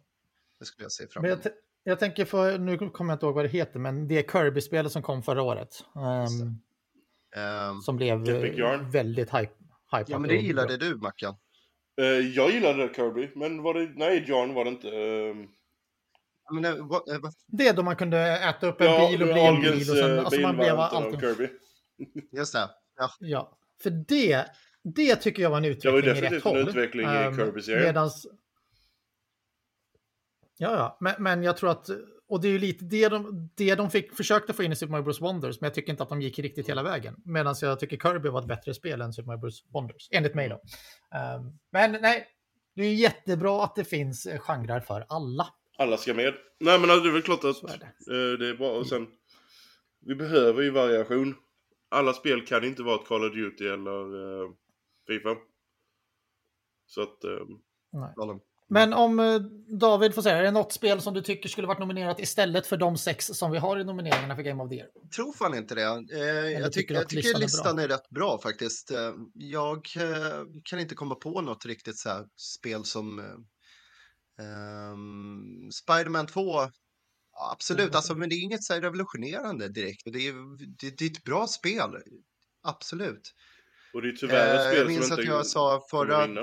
Det skulle jag se fram jag, emot. t- jag tänker för, nu kommer jag inte ihåg vad det heter, men det Kirby-spelet som kom förra året. ehm, Ehm, som blev väldigt hype. hype ja, men det gillade du, Mackan. Eh, jag gillade det Kirby, men var det, nej John var det inte. ehm, Ja, Men, eh, vad, eh, vad, Det är då man kunde äta upp en ja, bil och bli en bil. Och sen, eh, alltså man blev allting. Kirby. [LAUGHS] just det. Ja, Ja, för det, det tycker jag var en Det var utveckling ju i rätt definitivt en håll. utveckling Ehm, i Kirby-serien. Medans... Ja, ja, men, men jag tror att, och det är ju lite det de, det de fick, försökte få in i Super Mario Bros. Wonders, men jag tycker inte att de gick riktigt hela vägen. Medan jag tycker Kirby var ett bättre spel än Super Mario Bros. Wonders, enligt mig då. Ehm, men nej, det är ju jättebra att det finns eh, genrer för alla. Alla ska med. Nej men det är väl klart att Så är det. eh, det är bra. Och sen, vi behöver ju variation. Alla spel kan inte vara ett Call of Duty eller eh, Fifa. Så att, eh, Gollum. Men om eh, David får säga, är det något spel som du tycker skulle varit nominerat istället för de sex som vi har i nomineringarna för Game of the Year? tror fan inte det. Eh, jag, tycker jag tycker listan listan, är är, rätt bra faktiskt. Eh, Jag eh, kan inte komma på något riktigt så här spel som eh, ehm, Spider-Man 2. ja, Absolut, Mm. alltså, men det är inget så här revolutionerande direkt. Det är, det, det är ett bra spel, absolut. och det är tyvärr ett Eh, spel jag minns som att inte jag sa kommer förra, vinna.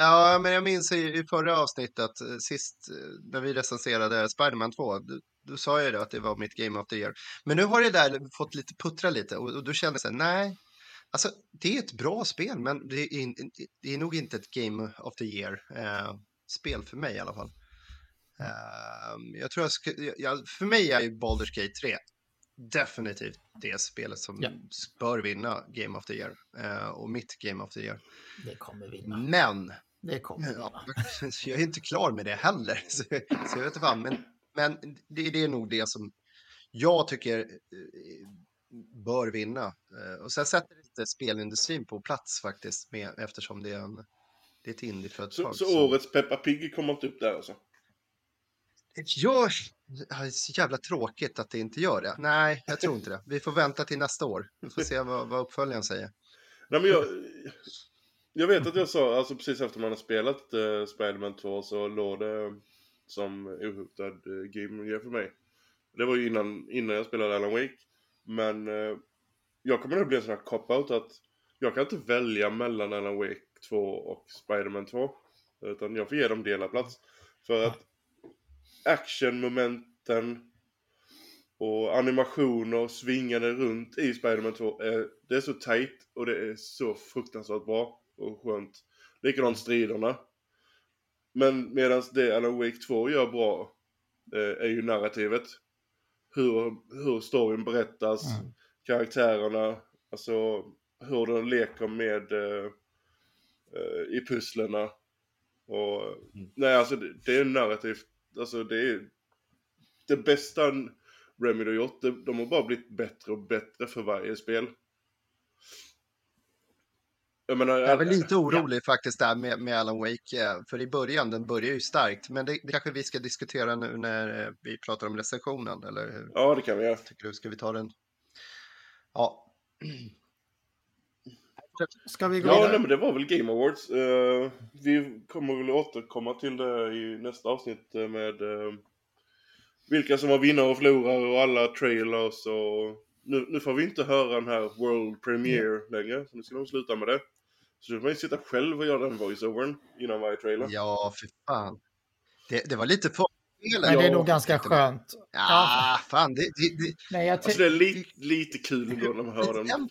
Ja, men jag minns i, i förra avsnittet, eh, sist eh, när vi recenserade Spider-Man 2, då, då sa jag det att det var mitt Game of the Year. Men nu har det där fått lite puttra lite och, och då kände jag så här, nej, alltså det är ett bra spel, men det är, in, det är nog inte ett Game of the Year-spel för mig i alla fall. Ehm, jag tror jag, ska, jag, för mig är ju Baldur's Gate 3 definitivt det spelet som Ja. bör vinna Game of the Year eh, och mitt Game of the Year. Det kommer vinna. Men Det kommer Ja, [LAUGHS] jag är inte klar med det heller. [LAUGHS] Så, så jag vet inte fan. Men, men det, det är nog det som jag tycker eh, bör vinna. Eh, Och sen sätter det lite spelindustrin på plats faktiskt. Med, eftersom det är, en, det är ett Så, indieföretag. så årets Peppa Pig kommer inte upp där alltså? Jag, det är så jävla tråkigt att det inte gör det. Nej, jag tror inte det. Vi får vänta till nästa år. Vi får se [LAUGHS] vad, vad uppföljaren säger. Nej men jag... Jag vet att jag sa, alltså precis efter man har spelat uh, Spiderman 2 så låg det som ohotad uh, eh, Game för mig. Det var ju innan, innan jag spelade Alan Wake. Men eh, jag kommer nog bli en sån här cop-out att jag kan inte välja mellan Alan Wake 2 och Spiderman 2. Utan jag får ge dem delad-plats. För att actionmomenten och animationer svingande runt i Spiderman 2, eh, det är så tight och det är så fruktansvärt bra och skönt. Likadant striderna. Men medan det Alan Wake 2 gör bra eh, är ju narrativet. Hur, hur storyn berättas, Mm. karaktärerna, alltså hur de leker med eh, eh, i pusslerna. Och nej alltså det, det är narrativt, alltså det är det bästa Remedy har gjort. De, de har bara blivit bättre och bättre för varje spel. Jag menar, Jag är väl lite orolig faktiskt där med, med Alan Wake, eh, för i början, den börjar ju starkt, men det, det kanske vi ska diskutera nu när eh, vi pratar om recensionen, eller hur Ja, det kan vi göra. tycker du? Ska vi ta den? Ja. [CLEARS THROAT] Ska vi gå Ja, nej, men det var väl Game Awards. Eh, vi kommer väl återkomma till det i nästa avsnitt eh, med eh, vilka som var vinnare och förlorare och alla trailers och nu, nu får vi inte höra den här World Premiere längre, så nu ska de sluta med det. Så nu får man ju sitta själv och göra den voiceovern innan varje trailer. Ja, för fan. Det, det var lite för... Men det är nog ganska skönt. Ja, fan. Det, det, det, Nej, jag, Alltså det är li, lite kul ändå när man hör den.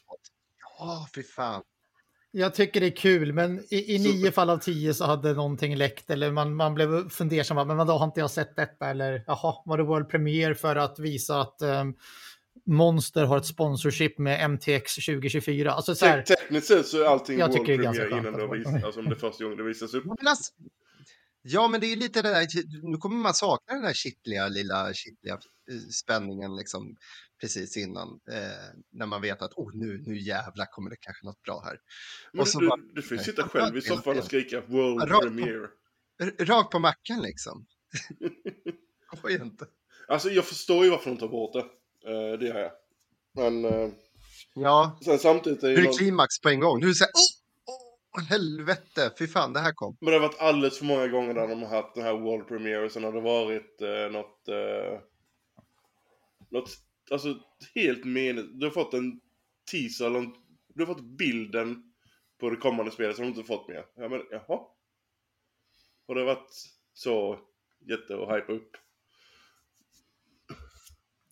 Ja, fy fan. jag tycker det är kul, men i, i nio fall av tio så hade någonting läckt eller man, man blev fundersam. Men vadå, har inte jag sett detta? Eller jaha, var det World Premiere för att visa att ehm, Monster har ett sponsorship med MTX 2024? Alltså så här, Te- tekniskt sett så är allting Jag World tycker det är ganska Premiere skönt innan det visats, alltså om det första gången det visas upp. Ja, men alltså, ja, men det är lite det där, nu kommer man sakna den här kittliga, lilla kittliga eh, spänningen liksom precis innan, eh, när man vet att oh, nu, nu jävlar kommer det kanske något bra här. Men Och så du, bara- du, får ju sitta själv i soffan och skrika World Rakt Premiere. Rakt på mackan liksom. [LAUGHS] Går ju inte. Alltså jag förstår ju varför de tar bort det. Eh, det gör jag. Men eh, Ja, sen samtidigt är det är någon, klimax på en gång. Så här, oh, oh, helvete, fy fan, det här kom. Men det har varit alldeles för många gånger där de har haft den här World Premiere och sen har det varit eh, något... Eh, något, alltså helt mening. Du har fått en teaser eller en, Du har fått bilden på det kommande spelet som du inte fått mer. Ja men jaha. Har det varit så jätte och hypa upp?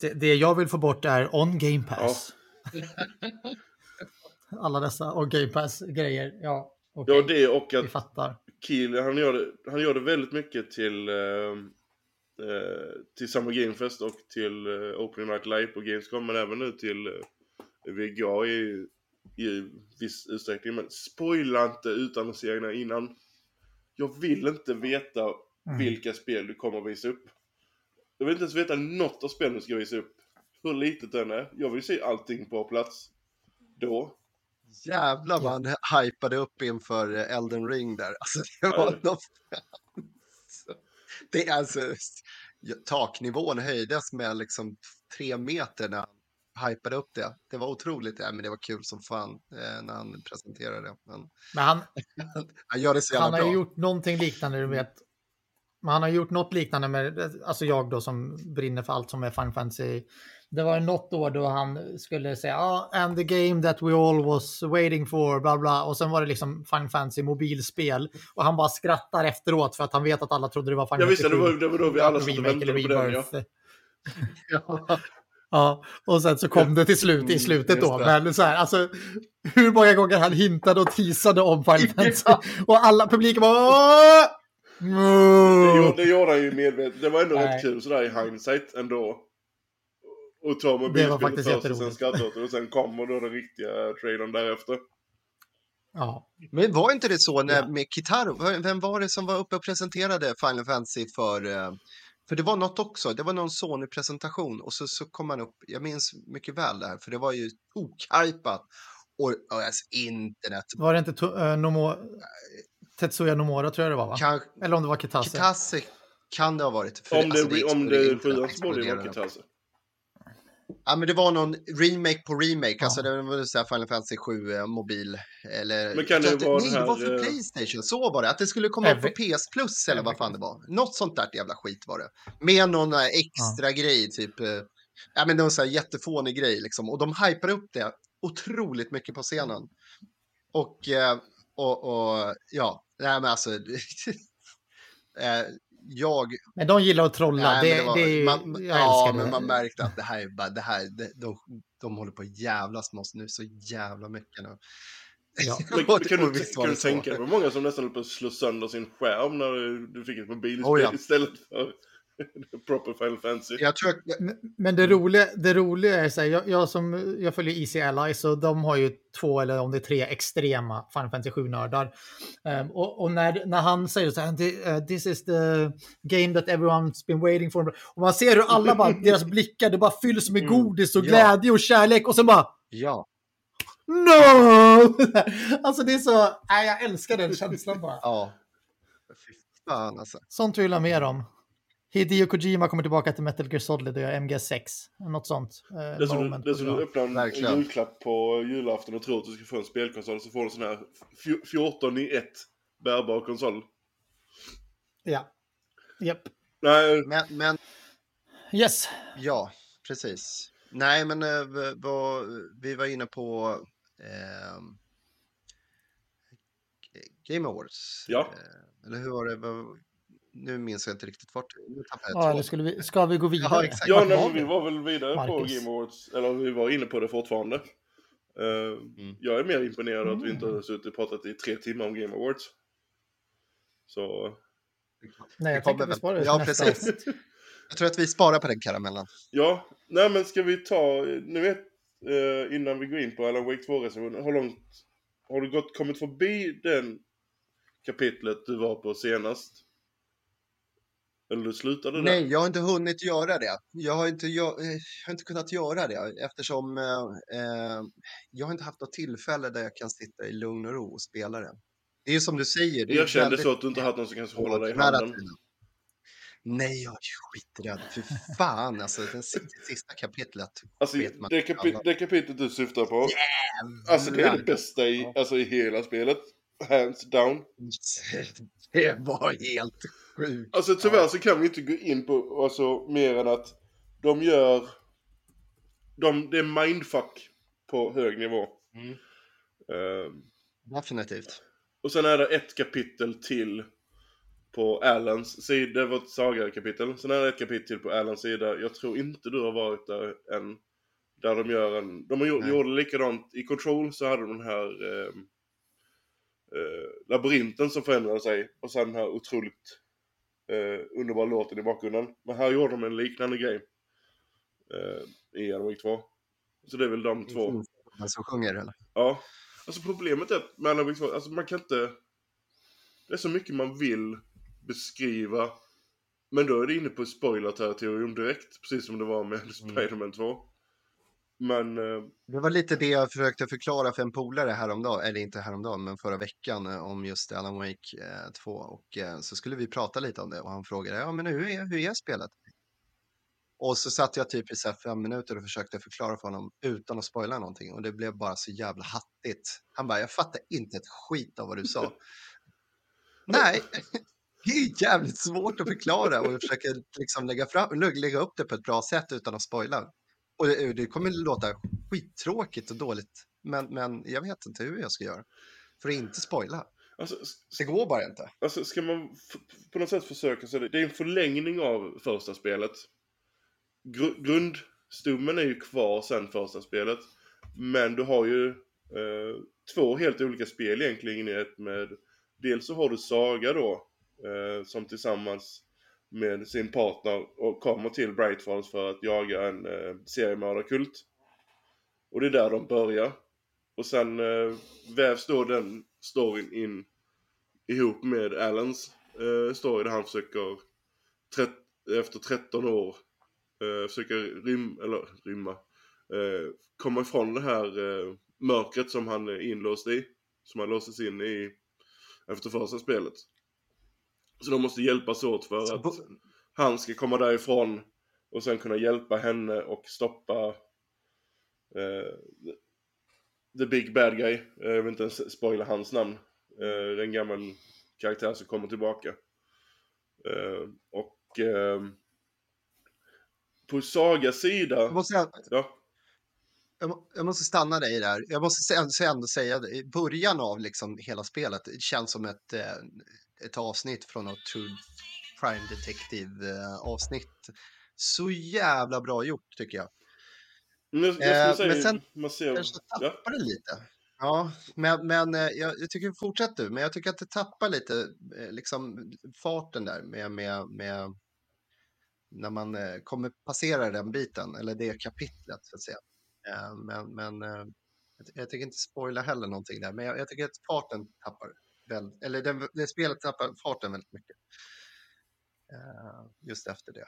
Det, det jag vill få bort är on Game Pass. [LAUGHS] Alla dessa on Game Pass-grejer. Ja, okej. Ja det och Vi att fattar. Kiel, han gör det, han gör det väldigt mycket till, eh, eh, till Summer Game Fest och till eh, Opening Night Live på Gamescom, men även nu till eh, VGA ju i viss utsträckning. Men spoila inte utannonseringarna innan. Jag vill inte veta Mm. vilka spel du kommer att visa upp. Jag vill inte ens veta något av spelen du ska visa upp. Hur litet den är. Jag vill se allting på plats. Då. Jävlar vad han hypade upp inför Elden Ring där. Alltså, det var Ja. något... [LAUGHS] det är alltså... Taknivån höjdes med liksom tre meter när han hypade upp det. Det var otroligt. Ja, men det var kul som fan eh, när han presenterade det. Men Men han, [LAUGHS] han gör det så jävla han har bra. ju gjort någonting liknande, du vet. Men han har gjort något liknande med, alltså jag då som brinner för allt som är Final Fantasy. Det var något år då han skulle säga, ah, and the game that we all was waiting for, bla bla. Och sen var det liksom Final Fantasy mobilspel. Och han bara skrattar efteråt för att han vet att alla trodde det var Final Fantasy det var, det var då vi alla satt och väntade på den ja. Ja. [LAUGHS] Ja, och sen så kom det till slut i slutet då. Mm, Just det. Men så här, alltså hur många gånger han hintade och teasade om Final [LAUGHS] Fantasy. Och alla publiken bara "Åh!" Det, Mm. gjorde- det gjorde han ju medvetet. Det var ändå Nej. rätt kul sådär i hindsight ändå. Och ta Det var mobilspelet faktiskt först och sen jätteroligt. skratta åt det och sen kommer då den riktiga trailern därefter. Ja, Men var inte det så när, Ja. med Kitaro? Vem var det som var uppe och presenterade Final Fantasy för... eh, För det var något också, det var någon Sony-presentation och så, så kom han upp, jag minns mycket väl det här, för det var ju okajpat. Och, och alltså internet, var det inte eh, Nomo- Tetsuya Nomura tror jag det var va? kanske Eller om det var Kitase. Kitase kan det ha varit. För Om det, alltså, om det exploderade- är sjuan så borde det vara. Kitase. Ja, men det var någon remake på remake, alltså Ja. det var väl så här Final Fantasy 7 eh, mobil. Eller... Men kan det att- vara Nej, det var för eh, Playstation, så var det. Att det skulle komma upp på Every- PS Plus eller vad fan det var. Något sånt där jävla skit var det. Med någon eh, extra grej, typ. eh, Ja, men någon så här jättefånig grej liksom. Och de hypade upp det otroligt mycket på scenen. Och, eh, och, och ja, nej men alltså. [LAUGHS] eh, jag Men de gillar att trolla. Nej, det, men var- det är ju, man, jag ja, men det. man märkte att det här är bara, det här, det, de, de håller på att jävlas med oss nu så jävla mycket nu. Ja. [LAUGHS] Men, kan du, kan det du tänka dig hur många som nästan höll på att slå sönder sin skärm när du, du fick ett mobilspel Oh, ja. istället för [LAUGHS] proper Final Fantasy? Jag tror att, Men- det roliga, det roliga är så här, jag, jag, som, jag följer Easy Allies och de har ju två eller om det är tre extrema Final Fantasy 7-nördar. Ehm, och och när, när han säger så här, "Thi- eh, this is the game that everyone's been waiting for. Och man ser hur alla bara, deras [LAUGHS] blickar, det bara fylls med Mm, godis och ja. glädje och kärlek och sen bara ja, No! [LAUGHS] alltså det är så, nej, jag älskar den känslan bara. ja. Fy fan alltså. Sånt vill jag mer om. Hideo Kojima kommer tillbaka till Metal Gear Solid och gör MG6. Något sånt. eh, Det är som, du det. öppnar en Verkligen. julklapp på julafton och tror att du ska få en spelkonsol så får du en sån här fj- 14 i 1 bärbar konsol. Ja. Japp. Nej, Men, men Yes. ja, precis. Nej, men eh, vad, vi var inne på ehm, Game Awards. Ja. Eh, eller hur var det? Nu minns jag inte riktigt vart. Nu Ja, eller skulle vi, ska vi gå vidare? Ja, exakt. ja, nej, vi var väl vidare på Marcus. Game Awards. Eller vi var inne på det fortfarande. Eh, Jag är mer imponerad av att vi inte Mm. har suttit och pratat i tre timmar om Game Awards. Så, Nej, jag tänkte att vi sparar det Ja, nästa precis. Jag tror att vi sparar på den karamellen. ja. Nej men ska vi ta, nu vet, eh, innan vi går in på Alan Wake 2-recensionen, hur långt har du gått, kommit förbi den kapitlet du var på senast? Eller slutade där? Nej, jag har inte hunnit göra det. Jag har inte, jag, eh, jag har inte kunnat göra det eftersom eh, eh, jag har inte haft något tillfälle där jag kan sitta i lugn och ro och spela det. Det är som du säger. Det Jag kände väldigt så att du inte haft någon som kan hålla dig i handen. Nej, jag är skiträdd. Fy fan, alltså den sista, kapitlet. Alltså det, kapi- det kapitlet du syftar på, alltså det är det Jävlar. bästa i, alltså, i hela spelet. Hands down. Det var helt sjukt. Alltså tyvärr så kan vi inte gå in på alltså, mer än att de gör... De, det är mindfuck på hög nivå. Mm. Ehm, Definitivt. och sen är det ett kapitel till på Allans sida. Det var ett saga-kapitel. Sen är det ett kapitel till på Allans sida. Jag tror inte du har varit där än. Där de gör en... De har gjort, Nej. gjorde likadant. I Control så hade de den här... ehm, eh, labyrinten som förändrade sig. Och sen den här otroligt eh, underbara låten i bakgrunden. Men här gjorde de en liknande grej. Eh, I Wake 2. Så det är väl de två. den som sjunger eller? Ja. Alltså problemet är med Wake 2, alltså man kan inte... Det är så mycket man vill beskriva. Men då är det inne på spoiler-territorium direkt, precis som det var med Spider-Man 2. Men... eh, Det var lite det jag försökte förklara för en polare häromdagen, eller inte häromdagen, men förra veckan eh, om just Alan Wake eh, 2. Och eh, så skulle vi prata lite om det och han frågade, ja men hur är, hur är spelet? Och så satt jag typ i så fem minuter och försökte förklara för honom utan att spoila någonting och det blev bara så jävla hattigt. Han bara, jag fattar inte ett skit av vad du sa. [LAUGHS] Nej, [LAUGHS] det är jävligt svårt att förklara och jag försöker liksom lägga, fram, lägga upp det på ett bra sätt utan att spoila. Och det, det kommer låta skittråkigt och dåligt, men, men jag vet inte hur jag ska göra för att inte spoila. alltså, Det går bara inte. Alltså ska man på något sätt försöka så det, det är en förlängning av första spelet. Gru- grundstummen är ju kvar sen första spelet. Men du har ju eh, två helt olika spel egentligen i ett med Dels så har du Saga då eh, som tillsammans med sin partner och kommer till Brightfalls för att jaga en eh, seriemördarkult. Och det är där de börjar. Och sen eh, vävs då den storyn in ihop med Allens eh, story där han försöker efter 13 år eh, försöker rym, eller rymma eh, komma ifrån det här eh, mörkret som han är inlåst i som han låstes in i efter första spelet. Så de måste hjälpas åt för Så att han ska komma därifrån och sen kunna hjälpa henne och stoppa eh, The Big Bad Guy. Eh, Jag vill inte ens spoila hans namn. Eh, en gammal karaktär som kommer tillbaka. Eh, och eh, på Sagas sida... Jag måste, Ja, jag, jag måste stanna dig där. Jag måste ändå säga. I början av liksom hela spelet det känns som ett, eh, ett avsnitt från något True Crime Detective eh, avsnitt. Så jävla bra gjort tycker jag. men jag, jag Eh, men sen. Kanske Ja. tappar det lite. Ja, men, men eh, jag, jag tycker fortsätt du, men jag tycker att det tappar lite eh, liksom farten där med, med, med när man kommer passera den biten eller det kapitlet så att säga. Men, men jag, jag tycker inte spoila heller någonting där, men jag, jag tycker att farten tappar väl, eller den, det spelet tappar farten väldigt mycket. Eh, Just efter det.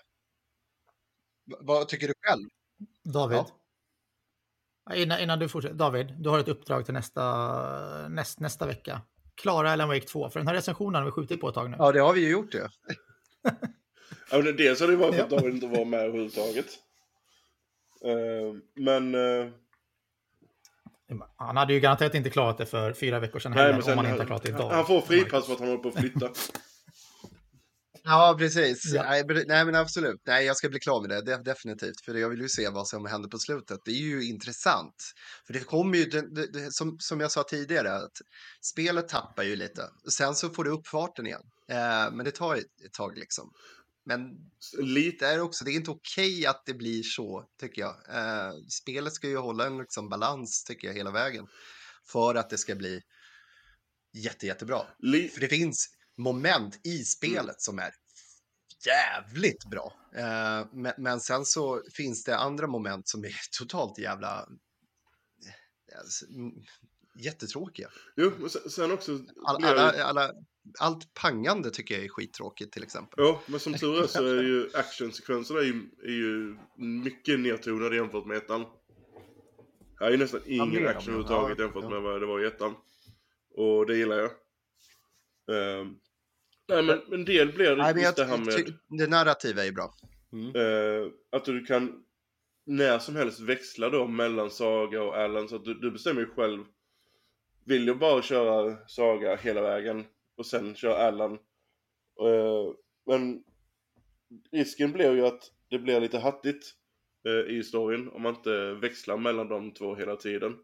Va- Vad tycker du själv? David, Ja. Innan, innan du fortsätter. David, du har ett uppdrag till nästa, näst, nästa vecka. Klara Alan Wake 2, för den här recensionen har vi skjutit på ett tag nu. Ja, det har vi ju gjort det. [LAUGHS] Ja, men dels har det varit för att. David inte var med överhuvudtaget. Eh, men... eh, Han hade ju garanterat inte klarat det för fyra veckor sedan nej, heller, men sen, om han inte har klarat det idag. han får fripass för att han håller på att flytta. [LAUGHS] Ja, precis. Ja. Nej, men- absolut. Nej, jag ska bli klar med det, det, definitivt. För jag vill ju se vad som händer på slutet. Det är ju intressant. För det kommer ju, det, det, det, som, som jag sa tidigare, att spelet tappar ju lite. Sen så får det upp farten igen. Eh, men det tar ett, ett tag liksom. Men Lite... det är också, det är inte okej att det blir så, tycker jag. Eh, spelet ska ju hålla en liksom, balans, tycker jag, hela vägen. För att det ska bli jätte, jättebra. Li, För det finns moment i spelet Mm. som är jävligt bra. Eh, men, men sen så finns det andra moment som är [LAUGHS] totalt jävla alltså, mm, jättetråkiga. jo, men sen, också... All, blir det- alla, alla, allt pangande tycker jag är skittråkigt till exempel. Ja, men som tur är så är ju actionsekvenserna är ju, är ju mycket nedtonade jämfört med ettan. Här är ju nästan ingen om action överhuvudtaget Ja, jämfört ja. med vad det var i ettan. Och det gillar jag. Ehm, nej men en del blir Nej, men just jag, det här med det narrativa är ju bra. Mm. eh, att du kan när som helst växla då mellan Saga och Alan så att du, du bestämmer ju själv. Vill du bara köra Saga hela vägen och sen köra Alan. Eh, men risken blir ju att det blir lite hattigt eh, i storyn om man inte växlar mellan de två hela tiden.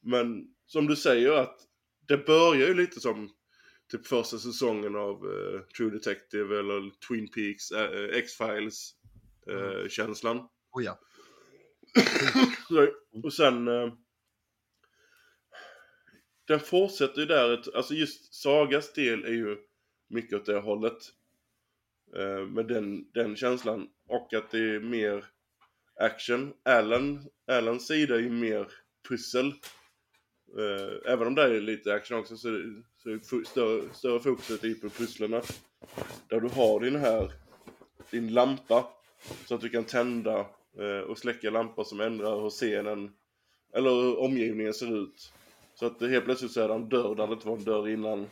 Men som du säger att det börjar ju lite som typ första säsongen av eh, True Detective eller Twin Peaks, eh, X-Files eh, känslan. Oh, ja. [LAUGHS] Och sen... Den fortsätter ju där, alltså just Sagas del är ju mycket åt det hållet. Eh, med den, den känslan. Och att det är mer action. Alan, Alans sida är ju mer pussel. Eh, även om det är lite action också så, är- så är större, större fokuset i på pusslerna. Där du har din här, din lampa. Så att du kan tända eh, och släcka lampor som ändrar hur scenen, eller hur omgivningen ser ut. Så att helt plötsligt så är det en dörr där det inte var en dörr innan.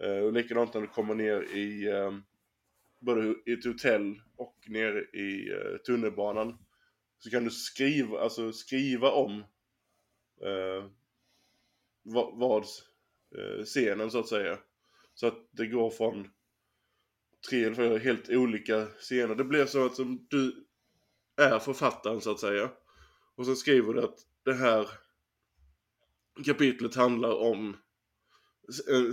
Eh, och likadant när du kommer ner i eh, både i ett hotell och nere i eh, tunnelbanan. Så kan du skriva, alltså skriva om eh, vad, vad eh, scenen så att säga. Så att det går från tre eller fyra helt olika scener. Det blir så att som du är författaren så att säga. Och så skriver du att det här kapitlet handlar om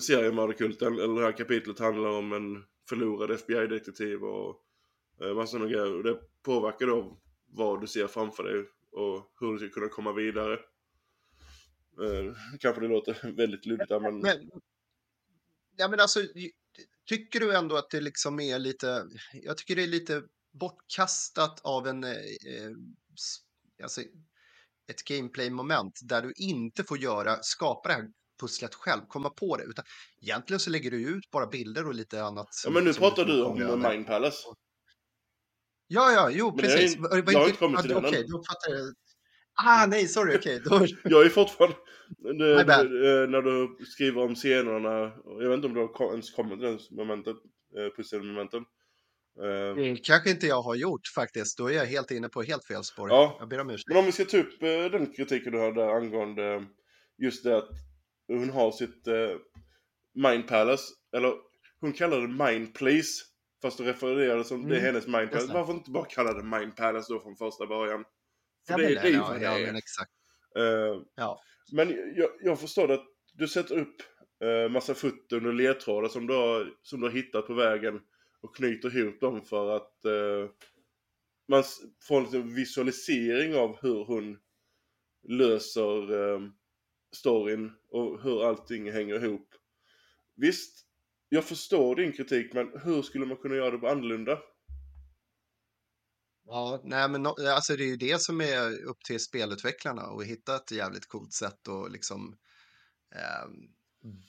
seriemördarkulten. Eller det här kapitlet handlar om en förlorad FBI-detektiv och eh, massor med grejer. Och det påverkar då vad du ser framför dig och hur du ska kunna komma vidare. Eh, kanske det låter [LAUGHS] väldigt luddigt där, men... Men, ja, men alltså, tycker du ändå att det liksom är lite, jag tycker det är lite bortkastat av en, eh, eh alltså, ett gameplay-moment där du inte får göra, skapa det här pusslet själv, komma på det, utan egentligen så lägger du ut bara bilder och lite annat. Ja men nu pratar du om över. Mind Palace. Ja, ja, jo, Men precis. var jag har inte kommit till den Okej, då fattar jag. Ah, nej, sorry, okej. Då... [LAUGHS] Jag är fortfarande... Bad. det, när du skriver om scenerna, jag vet inte om du har ens kommit till det momentet, eh, pusselmomenten. Eh, Det kanske inte jag har gjort faktiskt. Då är jag helt inne på helt fel spår. Ja. Jag ber om ursäkt. Men om vi ska ta upp eh, den kritiken du hade angående just det att hon har sitt eh, Mind Palace, eller hon kallar det Mind Place, fast det refererade som det är Mm, hennes Mind Palace. det. Varför inte bara kalla det Mind Palace då från första början? För Ja, det, men, det är ju ja, vad det ja, är. men exakt. Eh, Ja. Men jag, jag förstår att du sätter upp eh, massa foton och ledtrådar som du, har, som du har hittat på vägen och knyter ihop dem för att eh, man får en visualisering av hur hon löser eh, storyn och hur allting hänger ihop. Visst, jag förstår din kritik men hur skulle man kunna göra det på annorlunda? Ja, nej, men no, alltså det är ju det som är upp till spelutvecklarna och hitta ett jävligt coolt sätt och liksom eh,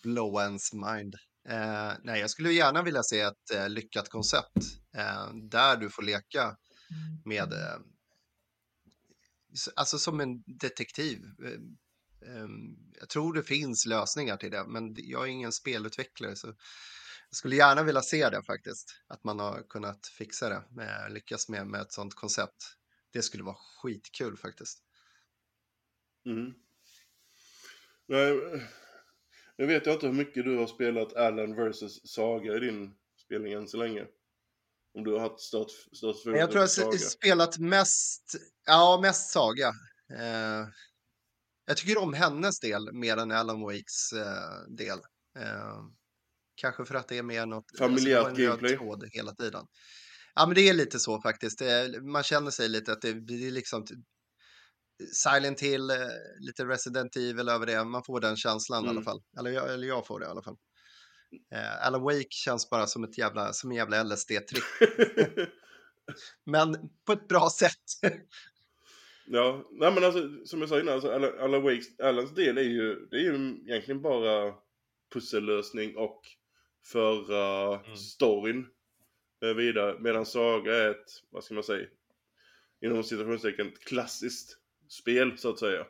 blow ens mind. Eh, nej, jag skulle gärna vilja se ett eh, lyckat koncept eh, där du får leka med, eh, s- alltså som en detektiv. Eh, ehm, jag tror det finns lösningar till det, men jag är ingen spelutvecklare så jag skulle gärna vilja se det faktiskt. Att man har kunnat fixa det, med, lyckas med, med ett sånt koncept. Det skulle vara skitkul faktiskt. Mm. Nej, nu vet jag inte hur mycket du har spelat Alan vs Saga i din spelning än så länge. Om du har haft stört, stört Men jag tror jag har s- spelat mest, ja, mest Saga. Eh, jag tycker om hennes del mer än Alan Wakes eh, del. Eh, kanske för att det är mer något... Familjärt alltså, gameplay. tråd hela tiden. Ja, men det är lite så faktiskt. Man känner sig lite att det blir liksom t- Silent Hill, eh, lite Resident Evil över det. Man får den känslan i alla Mm. fall. Eller jag, eller jag får det i alla fall. Eh, Alan Wake känns bara som, ett jävla, som en jävla LSD-trick. [LAUGHS] Men på ett bra sätt. [LAUGHS] ja, nej men alltså som jag sa innan, alltså, Alan, Alan Wakes, Alans del är ju, det är ju egentligen bara pussellösning och föra Mm. storyn eh, vidare. Medan Saga är ett, vad ska man säga, inom citationstecken, klassiskt spel så att säga.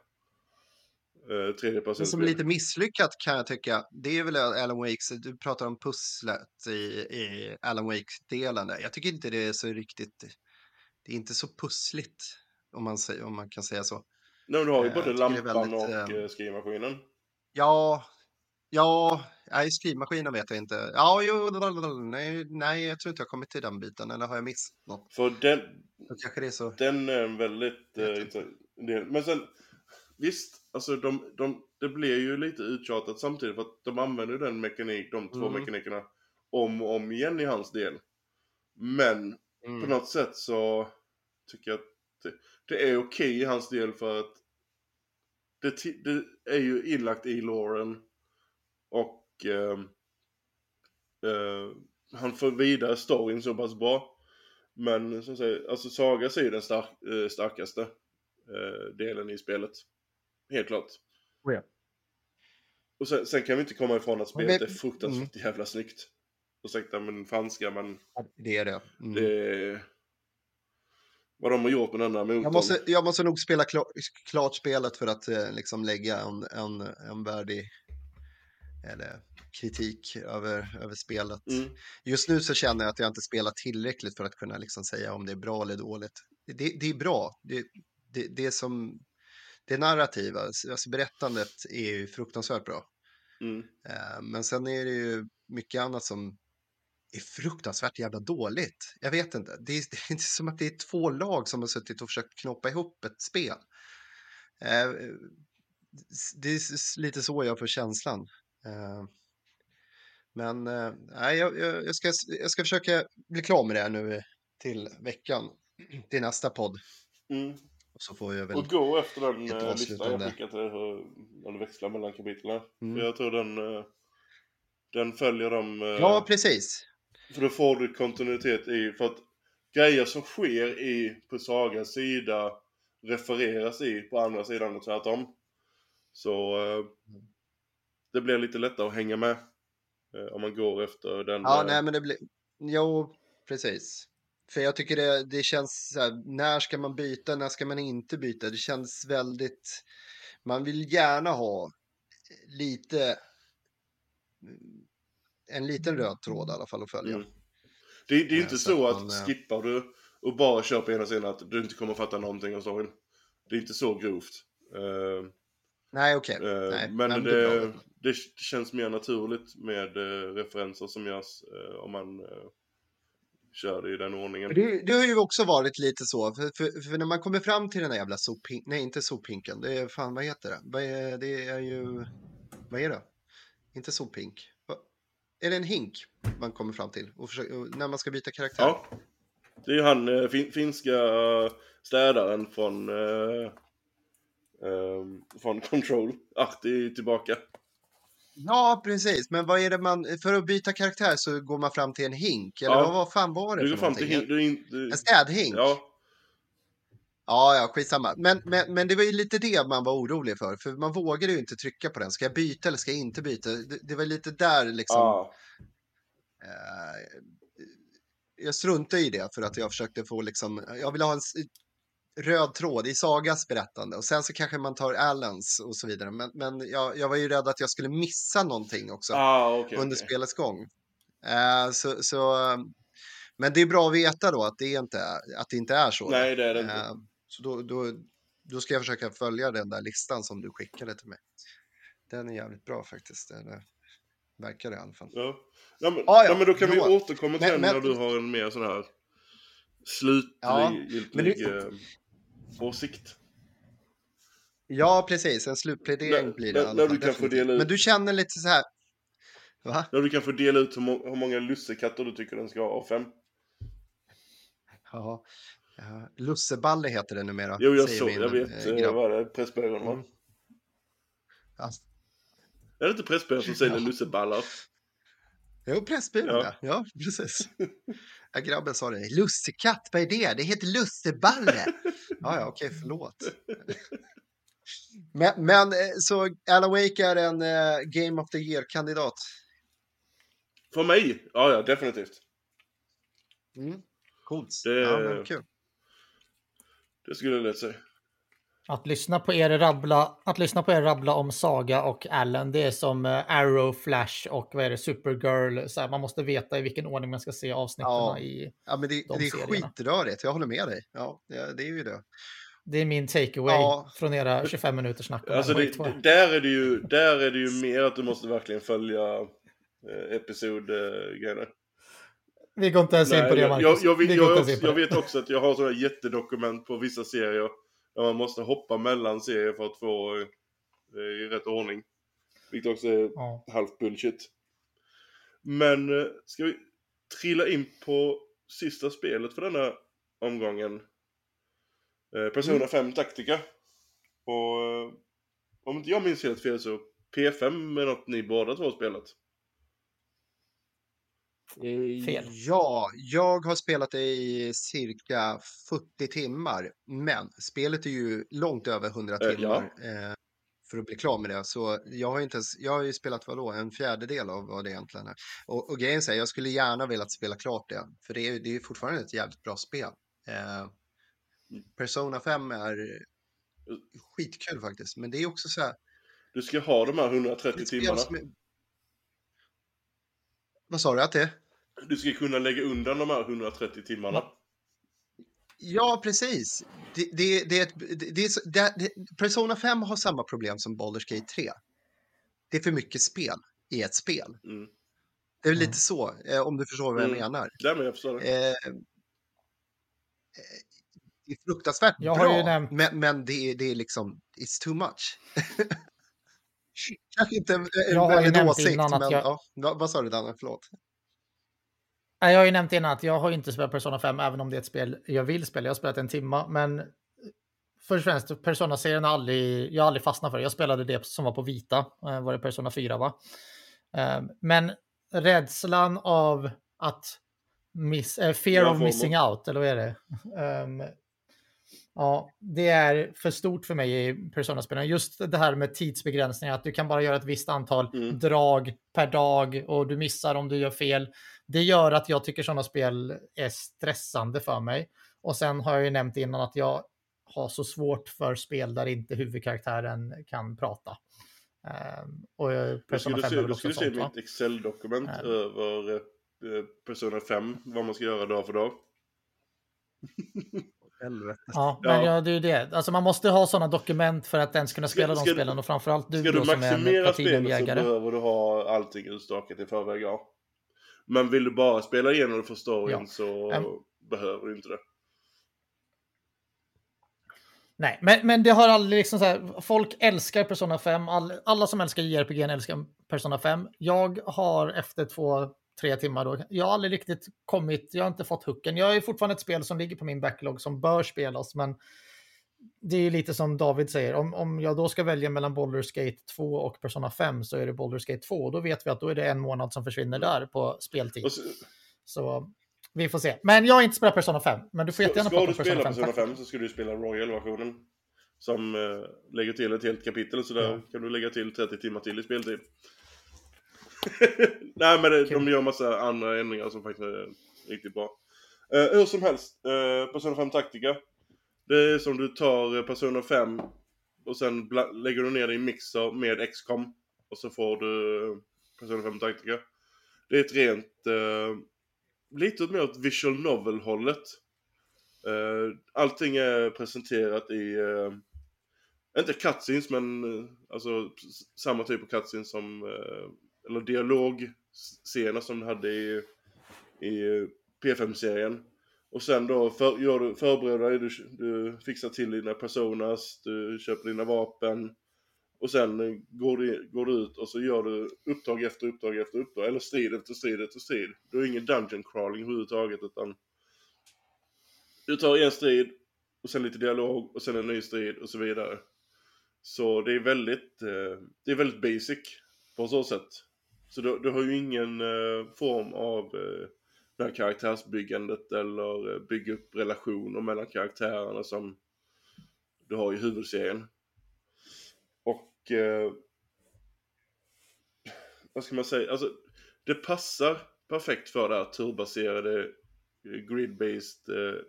Eh, Tredjepersonsspel. som lite misslyckat kan jag tycka, det är väl Alan Wakes, du pratar om pusslet i, i Alan Wake-delen. Jag tycker inte det är så riktigt, det är inte så pussligt om man, säger, om man kan säga så. Nej, men du har ju Eh, både lampan väldigt, och eh, eh, skrivmaskinen. Ja, ja, nej, skrivmaskinen vet jag inte. Ja, jo, nej, nej, jag tror inte jag har kommit till den biten, eller har jag missat något? För den, kanske det är så. den är en väldigt eh, intressant del. Men sen, visst, alltså de, de, det blir ju lite uttjatat samtidigt för att de använder ju den mekanik, de två Mm. mekanikerna om och om igen i hans del. Men på Mm. något sätt så tycker jag att det, det är okej i hans del för att det, det är ju inlagt i Lauren och ehm, eh, han får vidare storyn så pass bra. Men som säger, alltså Saga är ju den stark, eh, starkaste eh, delen i spelet. Helt klart. Oh ja. Och sen, sen kan vi inte komma ifrån att Men spelet det- är fruktansvärt jävla snyggt. Ursäkta min franska men Det är det. Mm. det. Vad de har gjort med den där motorn. Jag måste, jag måste nog spela klar, klart spelet för att eh, liksom lägga en, en, en värdig eller, kritik över, över spelet. Mm. Just nu så känner jag att jag inte spelar tillräckligt för att kunna liksom säga om det är bra eller dåligt. Det, det är bra. Det, det, det som det narrativa, alltså berättandet är ju fruktansvärt bra. Mm. Eh, Men sen är det ju mycket annat som är fruktansvärt jävla dåligt. Jag vet inte. Det är, [LAUGHS] det är inte som att det är två lag som har suttit och försökt knoppa ihop ett spel. Eh, Det är lite så jag får känslan. Eh, Men nej, jag, jag, jag, ska, jag ska försöka bli klar med det här nu till veckan. [CLEARS THROAT] Till nästa podd. Mm. Och så får jag väl... Och gå efter den eh, listan jag skickade till hur- när du växlar mellan kapitlen. Mm. För jag tror den, eh, den följer dem. eh, Ja, precis. För då får du kontinuitet i, för att grejer som sker i, på Sagas sida refereras i på andra sidan och tvärtom. Så eh, det blir lite lättare att hänga med. Eh, om man går efter den. Ja, eh, nej, men det blir... Jo, precis. För jag tycker det, det känns så här, när ska man byta, när ska man inte byta? Det känns väldigt... Man vill gärna ha lite... En liten röd tråd i alla fall att följa. Mm. Det, det är ju Eh, inte så så att man, eh, skippar du och bara kör på ena sidan att du inte kommer fatta någonting av storyn. Det är inte så grovt. Eh, Nej, okej. Eh, Nej, men nej, det, det, känns mer naturligt med eh, referenser som görs om man kör det i den ordningen. Det, det har ju också varit lite så, för, för, för när man kommer fram till den här jävla soppinken, nej inte soppinken, det är fan vad heter det? Vad är, det är ju, vad är det? Inte soppink. Va- Är det en hink man kommer fram till och försöker, när man ska byta karaktär? Ja. Det är ju han eh, fin, finska städaren från, eh, eh, från Control. Ahti är tillbaka. Ja, precis. Men vad är det man, för att byta karaktär så går man fram till en hink, eller Ja. vad, fan var det Du för fram till någonting? hin, du, du, En städhink? Ja, Ja, ja, skitsamma. Men, men, men det var ju lite det man var orolig för, för man vågade ju inte trycka på den. Ska jag byta eller ska jag inte byta? Det, det var lite där liksom. ja. Eh, jag struntade i det för att jag försökte få liksom, jag ville ha en röd tråd i Sagas berättande och sen så kanske man tar Allens och så vidare. Men, men jag, jag var ju rädd att jag skulle missa någonting också Ah, okej. under okej. spelets gång. Eh, så, så, men det är bra att veta då att det, inte är, att det inte är så. Nej, det är det inte. Eh, så då, då, då ska jag försöka följa den där listan som du skickade till mig. Den är jävligt bra faktiskt. Eller, verkar det i alla fall. Ja. Ja, men, Ah, ja. ja, men då kan vi Jo. återkomma till Men- den men- när du har en mer sån här Ja, slutgiltig men det- eh, åsikt. Ja, precis. En slutplädering blir det. när fall, du kan få definitivt. dela ut- Men du känner lite så här. Va? När du kan få dela ut hur, må hur många lussekatter du tycker den ska ha av fem. Ja. Lusseballe heter det numera. Jo, jag säger såg, jag vet, grabb. vad är det? Pressbyrån va? Mm. Ja. Är det inte Pressbyrån som säljer Ja. lusseballar? Jo, Pressbyrån, ja. ja. precis. [LAUGHS] Ja, grabben sa det. Lussekatt, vad är det? Det heter lusseballe. ja, ja, okej, förlåt. men, men eh, så Alan Wake är en eh, Game of the Year-kandidat. För mig? Ja, ja, definitivt. Mm. Coolt. Det- Ja, men kul. Det skulle jag lätt säga. Att lyssna på er rabbla, att lyssna på er rabbla om Saga och Allen, det är som eh, Arrow, Flash och vad är det, Supergirl. Så här, man måste veta i vilken ordning man ska se avsnitten Ja. i. Ja, men det, de det är serierna. skitrörigt. Jag håller med dig. Ja, det, det är ju det. Det är min takeaway Ja. från era 25 minuters snack. Alltså, det, Wake 2. det- där, är det ju, där är det ju mer att du måste verkligen följa eh, episodgrejerna. Vi går inte ens in på det, jag, Marcus. jag, jag, vet, jag, ens in också, jag vet också att jag har sådana jättedokument på vissa serier. Där man måste hoppa mellan serier för att få eh, i rätt ordning. Vilket också är Ja. halvt bullshit. Men eh, ska vi trilla in på sista spelet för denna omgången. Eh, Persona Mm. 5 Tactica. Och om inte jag minns helt fel så P5 är något ni båda två spelat. Fel. Ja, jag har spelat det i cirka 40 timmar. Men spelet är ju långt över 100 Eh, ja. timmar. Eh, för att bli klar med det. Så jag har, inte ens, jag har ju spelat vadå, en fjärdedel av vad det egentligen är. Och, och grejen säger, jag skulle gärna velat spela klart det, för det är, det är fortfarande ett jävligt bra spel. Eh, Persona 5 är skitkul faktiskt, men det är också så här. Du ska ha de här 130 ett spel timmarna. är- Vad sa du att det är? Du ska kunna lägga undan de här 130 timmarna. Ja, precis. Det, det, det, är ett- det, det är, så- det, det, Persona 5 har samma problem som Baldur's Gate 3. Det är för mycket spel i ett spel. Mm. Det är väl Mm. lite så, eh, om du förstår vad jag Mm. menar. Där med jag förstår det. Eh, eh, det är fruktansvärt Jag har bra, ju nämnt- men, men det, är, det är liksom, it's too much. [LAUGHS] [LAUGHS] Kanske inte en, Jag har ju väldigt nämnt åsikt, innan att men jag- ja, vad, sa du Danne? Förlåt. Jag har ju nämnt innan att jag har inte spelat Persona 5, även om det är ett spel jag vill spela. Jag har spelat en timma, men först och främst, Persona-serien har aldrig, jag har aldrig fastnat för det. Jag spelade det som var på vita, eh, var det Persona 4 va? Eh, Men rädslan av att miss, eh, fear of missing out, eller vad är det? [LAUGHS] Ehm, Ja, det är för stort för mig i Persona-spelen. Just det här med tidsbegränsningar, att du kan bara göra ett visst antal Mm. drag per dag och du missar om du gör fel. Det gör att jag tycker sådana spel är stressande för mig. Och sen har jag ju nämnt innan att jag har så svårt för spel där inte huvudkaraktären kan prata. Um, och Persona du 5 se, du se sånt, va? mitt Excel-dokument Ja. över eh, Persona 5, vad man ska göra dag för dag. [LAUGHS] Helvete. Ja, men ja, det är ju det. Alltså man måste ha sådana dokument för att ens kunna Ska- spela de ska du- spelen och framförallt du Ska då du som är en maximera spelet så platinumjägare. behöver du ha allting utstakat i förväg, ja. Men vill du bara spela igenom det för storyn Ja. så Ehm. behöver du inte det. Nej, men, men det har aldrig liksom så här, folk älskar Persona 5, all, alla som älskar JRPG älskar Persona 5. Jag har efter två, tre timmar då, jag har aldrig riktigt kommit, jag har inte fått hooken. Jag är fortfarande ett spel som ligger på min backlog som bör spelas, men det är lite som David säger, om, om jag då ska välja mellan Baldur's Gate 2 och Persona 5 så är det Baldur's Gate 2, och då vet vi att då är det en månad som försvinner där på speltid. Så, Så vi får se. Men jag har inte spelat Persona 5, men du får ska, jättegärna ska prata du om Persona spela 5. Persona tack. 5 så ska du spela Royal-versionen. Som eh, lägger till ett helt kapitel, så där Ja. kan du lägga till 30 timmar till i speltid. [LAUGHS] Nej men det, de gör massa andra ändringar som faktiskt är riktigt bra. Eh, hur som helst, uh, Persona 5 Tactica. Det är som du tar eh, Persona 5 och sen lägger du ner det i mixer med XCOM. Och så får du Persona 5 Tactica. Det är ett rent, eh, lite mer åt visual novel-hållet. Eh, allting är presenterat i, eh, inte cutscenes men eh, alltså samma typ av cutscenes som, eller dialogscener som du hade i, i P5-serien. Och sen då för, gör du, förbereder dig, du, du fixar till dina personas, du köper dina vapen. Och sen går du, går du ut och så gör du uppdrag efter uppdrag efter uppdrag, eller strid efter strid efter strid. Du har ingen dungeon crawling överhuvudtaget utan du tar en strid och sen lite dialog och sen en ny strid och så vidare. Så det är väldigt, eh, det är väldigt basic på så sätt. Så du, du har ju ingen eh, form av eh, det här karaktärsbyggandet eller eh, bygga upp relationer mellan karaktärerna som du har i huvudserien. Och eh, vad ska man säga, alltså det passar perfekt för det här turbaserade eh, grid-based eh,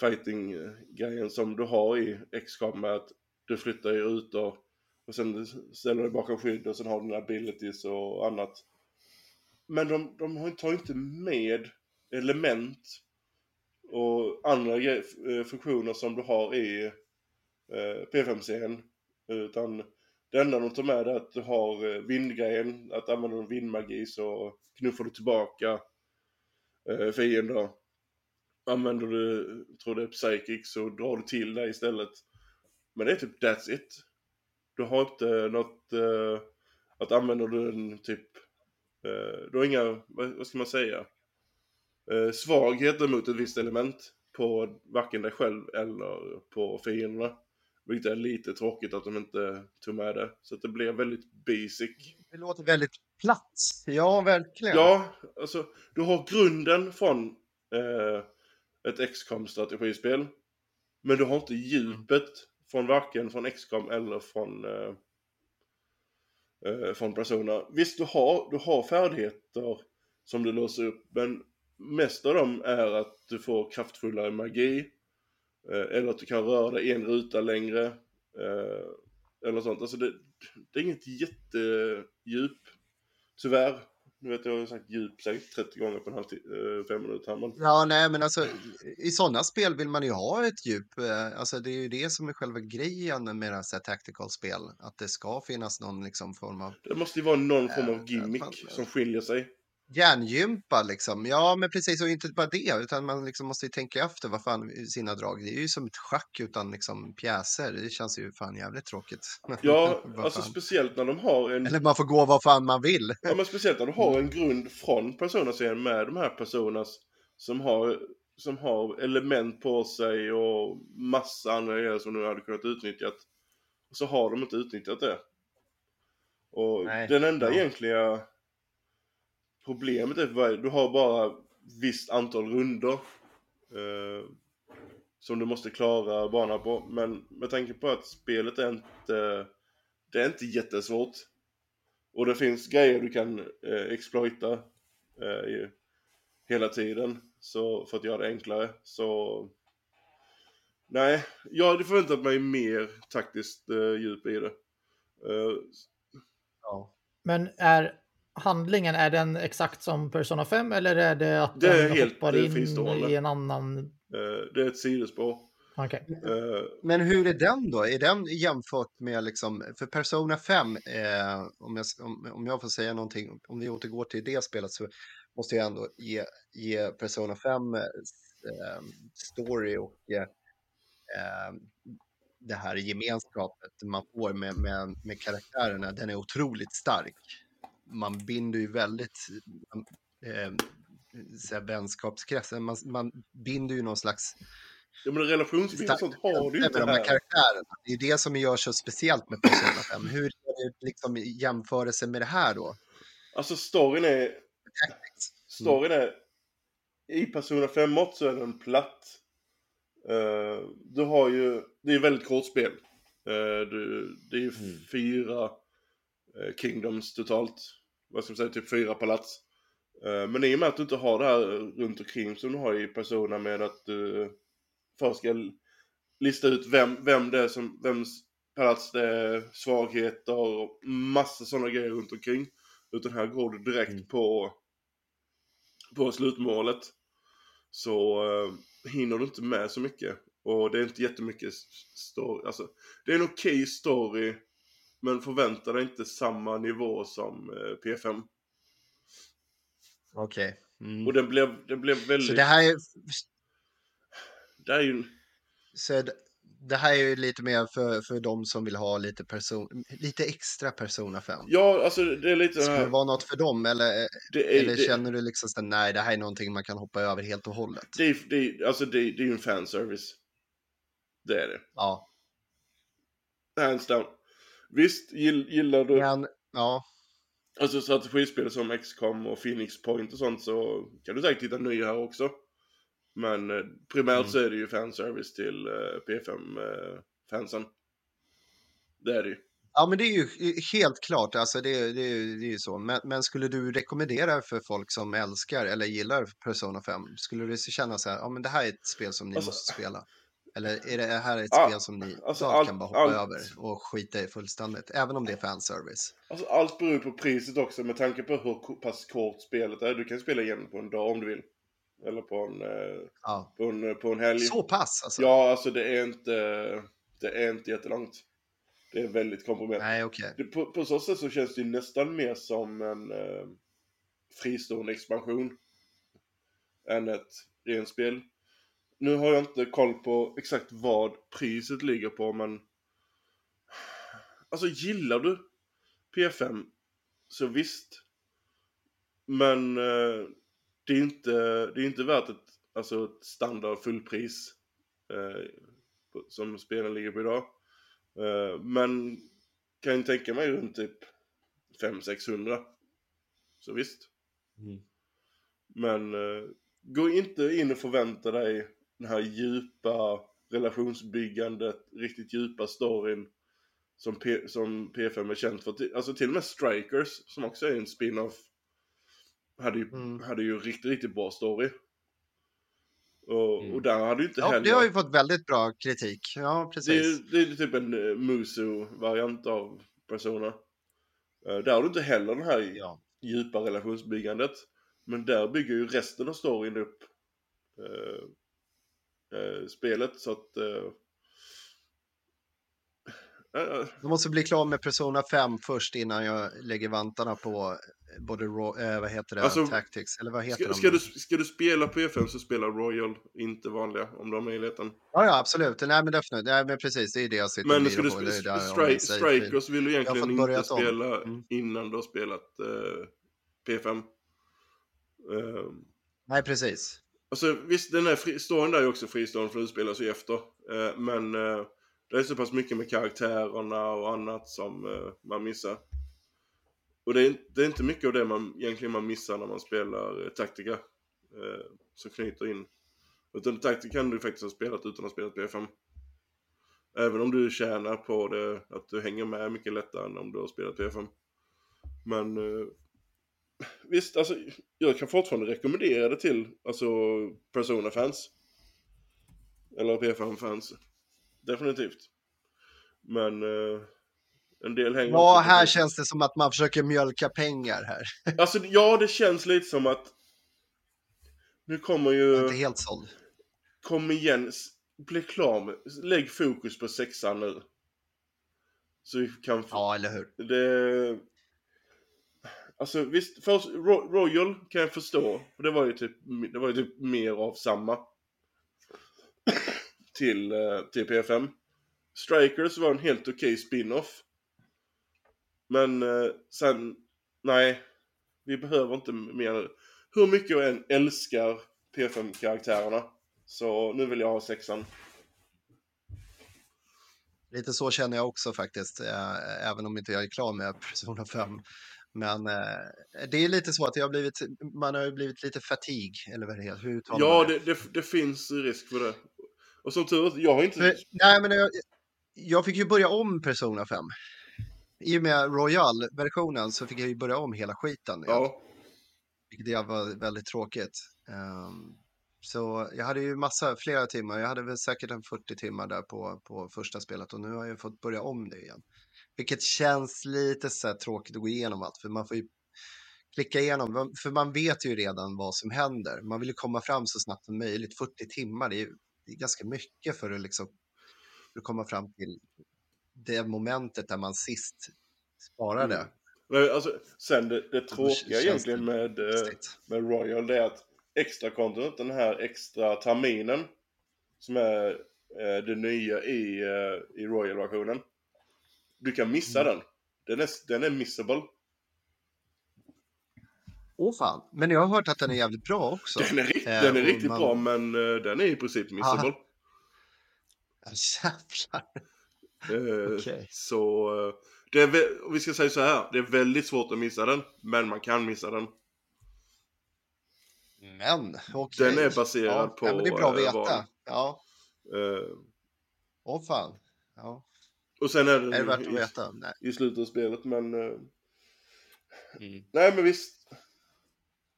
fighting-grejen som du har i x med att du flyttar i rutor och sen ställer dig bakom skydd och sen har du dina abilities och annat. Men de, de tar inte med element och andra eh, funktioner som du har i eh, P5-serien. Utan det enda de tar med är att du har eh, vindgrejen, att använder du vindmagi så knuffar du tillbaka fiender. Använder du, tror det är psychic, så drar du till dig istället. Men det är typ that's it. Du har inte något, eh, att använder du en typ, eh, du har inga, vad, vad ska man säga, eh, svagheter mot ett visst element på varken dig själv eller på fienderna. Vilket är lite tråkigt att de inte tog med det. Så att det blir väldigt basic. Det låter väldigt platt. Ja, verkligen. Ja, alltså du har grunden från eh, ett XCOM strategispel. Men du har inte djupet från varken från XCOM eller från, eh, eh, från Persona. Visst, du har, du har färdigheter som du låser upp, men mest av dem är att du får kraftfullare magi, eh, eller att du kan röra dig en ruta längre, eh, eller sånt. Alltså det, det är inget jättedjup, tyvärr. Nu vet jag, jag har sagt djup säkert 30 gånger på en halv eh, fem minuter men Ja, nej, men alltså i sådana spel vill man ju ha ett djup. eh, Alltså det är ju det som är själva grejen med så här tactical-spel. Att det ska finnas någon liksom form av det måste ju vara någon form Eh, av att gimmick man- som skiljer sig. Hjärngympa liksom. Ja, men precis och inte bara det, utan man liksom måste ju tänka efter vad fan sina drag. Det är ju som ett schack utan liksom pjäser. Det känns ju fan jävligt tråkigt. Ja, [LAUGHS] alltså fan. speciellt när de har en Eller man får gå vad fan man vill. Ja men speciellt när du har en grund från Persona-serien med de här personas som har, som har element på sig och massa andra grejer som du hade kunnat utnyttjat. Och så har de inte utnyttjat det. Och Nej, den enda ja. egentliga problemet är att du har bara visst antal runder eh, som du måste klara banan på. Men med tanke på att spelet är inte, det är inte jättesvårt. Och det finns grejer du kan eh, exploita eh, i, hela tiden så, för att göra det enklare. Så nej, jag hade förväntat mig mer taktiskt eh, djup i det. Eh, Ja. Men är handlingen, är den exakt som Persona 5 eller är det att Det är den helt, hoppar eh, in fristående. i en annan... eh, det är ett sidospår. Okej. Eh, Men hur är den då? Är den jämfört med liksom, för Persona 5, eh, om, jag, om, om jag får säga någonting, om vi återgår till det spelet så måste jag ändå ge, ge Persona 5 eh, story och eh, eh, det här gemenskapet man får med, med, med karaktärerna, den är otroligt stark. Man binder ju väldigt eh, här, vänskapskretsen, man, man binder ju någon slags ja men relationsbild och sånt har du ju inte de här här. karaktärerna. Det är det som gör så speciellt med Persona 5. Hur är det liksom i jämförelse med det här då? Alltså storyn är, storyn är, i Persona 5 mått så är den platt. Eh, du har ju, det är ju väldigt kort spel. Eh, du, det är ju Mm. fyra eh, kingdoms totalt. Vad ska man säga, typ fyra palats. Eh, men i och med att du inte har det här runt omkring som du har i Persona med att du först ska lista ut vem, vem det är som, vems palats det är, svagheter och massa sådana grejer runt omkring. Utan här går du direkt Mm. på, på slutmålet. Så eh, hinner du inte med så mycket. Och det är inte jättemycket story. Alltså, det är en okej story. Men förvänta dig inte samma nivå som eh, P5. Okej. Mm. Och den blev, den blev väldigt... Så det här är, det är ju... så det, det här är ju lite mer för, för de som vill ha lite, person, lite extra Persona 5. Ja, alltså det är lite Skulle det här... vara något för dem eller, Det är, eller det, känner du liksom att nej, det här är någonting man kan hoppa över helt och hållet? det, är, det, är, alltså det, är- det är ju en fanservice. Det är det. Ja, Hands down. Visst, gill, gillar du... men ja, Alltså strategispel som XCOM och Phoenix Point och sånt så kan du säkert hitta nya här också. Men eh, primärt Mm. så är det ju fanservice till eh, P5-fansen. det är det ju. Ja, men det är ju helt klart, alltså det, det, det är ju så. Men, men skulle du rekommendera för folk som älskar eller gillar Persona 5, skulle du känna så här, ja men det här är ett spel som ni Alltså- måste spela? Eller är det här ett spel som ni alltså allt- kan bara hoppa allt- över och skita i fullständigt, även om det är fanservice? Alltså allt beror på priset också med tanke på hur pass kort spelet är. Du kan spela igenom på en dag om du vill. Eller på en, eh, Ja, på en, på en helg. så pass alltså? Ja, alltså det är inte, det är inte jättelångt. Det är väldigt komprimerat. Nej, okej. Det, på, på så sätt så känns det nästan mer som en eh, fristående expansion. Än ett rent spel. Nu har jag inte koll på exakt vad priset ligger på men... Alltså gillar du P5 så visst. Men eh, det är inte, det är inte värt ett, alltså ett standard fullpris. Eh, som spelen ligger på idag. Eh, men kan ju tänka mig runt typ 500-600. Så visst. Mm. Men eh, gå inte in och förvänta dig den här djupa relationsbyggandet, riktigt djupa storyn som, P- som P5 är känt för. Alltså till och med Strikers, som också är en spin-off, hade ju, Mm. hade ju riktigt, riktigt bra story. Och, Mm. och där hade ju inte Ja, heller... det har ju fått väldigt bra kritik. Ja, Det precis. är, det är typ en uh, Musu-variant av Persona. Eh, där har du inte heller den här Ja. djupa relationsbyggandet. Men där bygger ju resten av storyn upp eh, eh, spelet så att... eh, eh, Jag måste bli klar med Persona 5 först innan jag lägger vantarna på både Ro- eh, vad heter det, Alltså, Tactics, eller vad heter ska, de? ska, du, ska du spela P5 så spela Royal, inte vanliga, om du har möjligheten. Ja, ja, absolut. Nej, men definitivt. Nej, men precis, det är det jag sitter Men och ska du på. Där jag stri-. Strikers vill du Jag egentligen inte spela Mm. innan du har spelat eh, P5. Eh, Nej, precis. Alltså visst, den här storyn där är också fristående för det utspelas ju efter. Eh, men eh, det är så pass mycket med karaktärerna och annat som eh, man missar. Och det är, det är inte mycket av det man egentligen man missar när man spelar eh, taktika. Eh, som knyter in. Utan taktika kan du faktiskt ha spelat utan att ha spelat P5. Även om du tjänar på det, att du hänger med mycket lättare än om du har spelat P5. Men eh, visst, alltså jag kan fortfarande rekommendera det till alltså Persona-fans. Eller P5-fans. Definitivt. Men eh, en del hänger Ja, här det. känns det som att man försöker mjölka pengar här. [LAUGHS] Alltså ja, det känns lite som att nu kommer Jag är ju... inte helt såld. Kom igen, bli klar med... Lägg fokus på sexan nu. Så vi kan få... Ja, eller hur? Det... Alltså visst, först, Royal kan jag förstå. För det var ju typ, det var ju typ mer av samma. [COUGHS] till, eh, till P5. Strikers var en helt okej spin-off. Men eh, sen, nej. Vi behöver inte mer. Hur mycket jag än älskar P5-karaktärerna. Så nu vill jag ha sexan. Lite så känner jag också faktiskt, eh, även om inte jag är klar med Persona 5. Men eh, det är lite så att jag har blivit, man har ju blivit lite fatig, eller vad det heter, hur Ja, man det, det, det finns risk för det. Och som tur är, jag har inte... För, nej, men jag, jag fick ju börja om Persona 5. I och med Royal-versionen så fick jag ju börja om hela skiten. Ja. Vilket var väldigt tråkigt. Ehm, så jag hade ju massa, flera timmar. Jag hade väl säkert en 40 timmar där på, på första spelet och nu har jag fått börja om det igen. Vilket känns lite så tråkigt att gå igenom allt, för man får ju klicka igenom, för man vet ju redan vad som händer. Man vill ju komma fram så snabbt som möjligt. 40 timmar, det är, ju- det är ganska mycket för att liksom för att komma fram till det momentet där man sist sparade. Mm. Men alltså, sen det, det tråkiga egentligen med, eh, med Royal det är att extra content, den här extra terminen som är eh, det nya i, eh, i Royal-versionen. Du kan missa Mm. den. Den är, den är missable. Åh fan, men jag har hört att den är jävligt bra också. Den är, rikt, Eh, den är riktigt man- bra men eh, den är i princip missable. Ja, Jävlar. Eh, Okej. Så eh, det är, vi ska säga så här, det är väldigt svårt att missa den, men man kan missa den. Men, okej. Den är baserad ja, på, Ja, men det är bra att veta. val. Ja, åh fan. Ja, och sen är den är det värt att i, veta? Nej. i slutet av spelet, men... eh, Mm. nej men visst.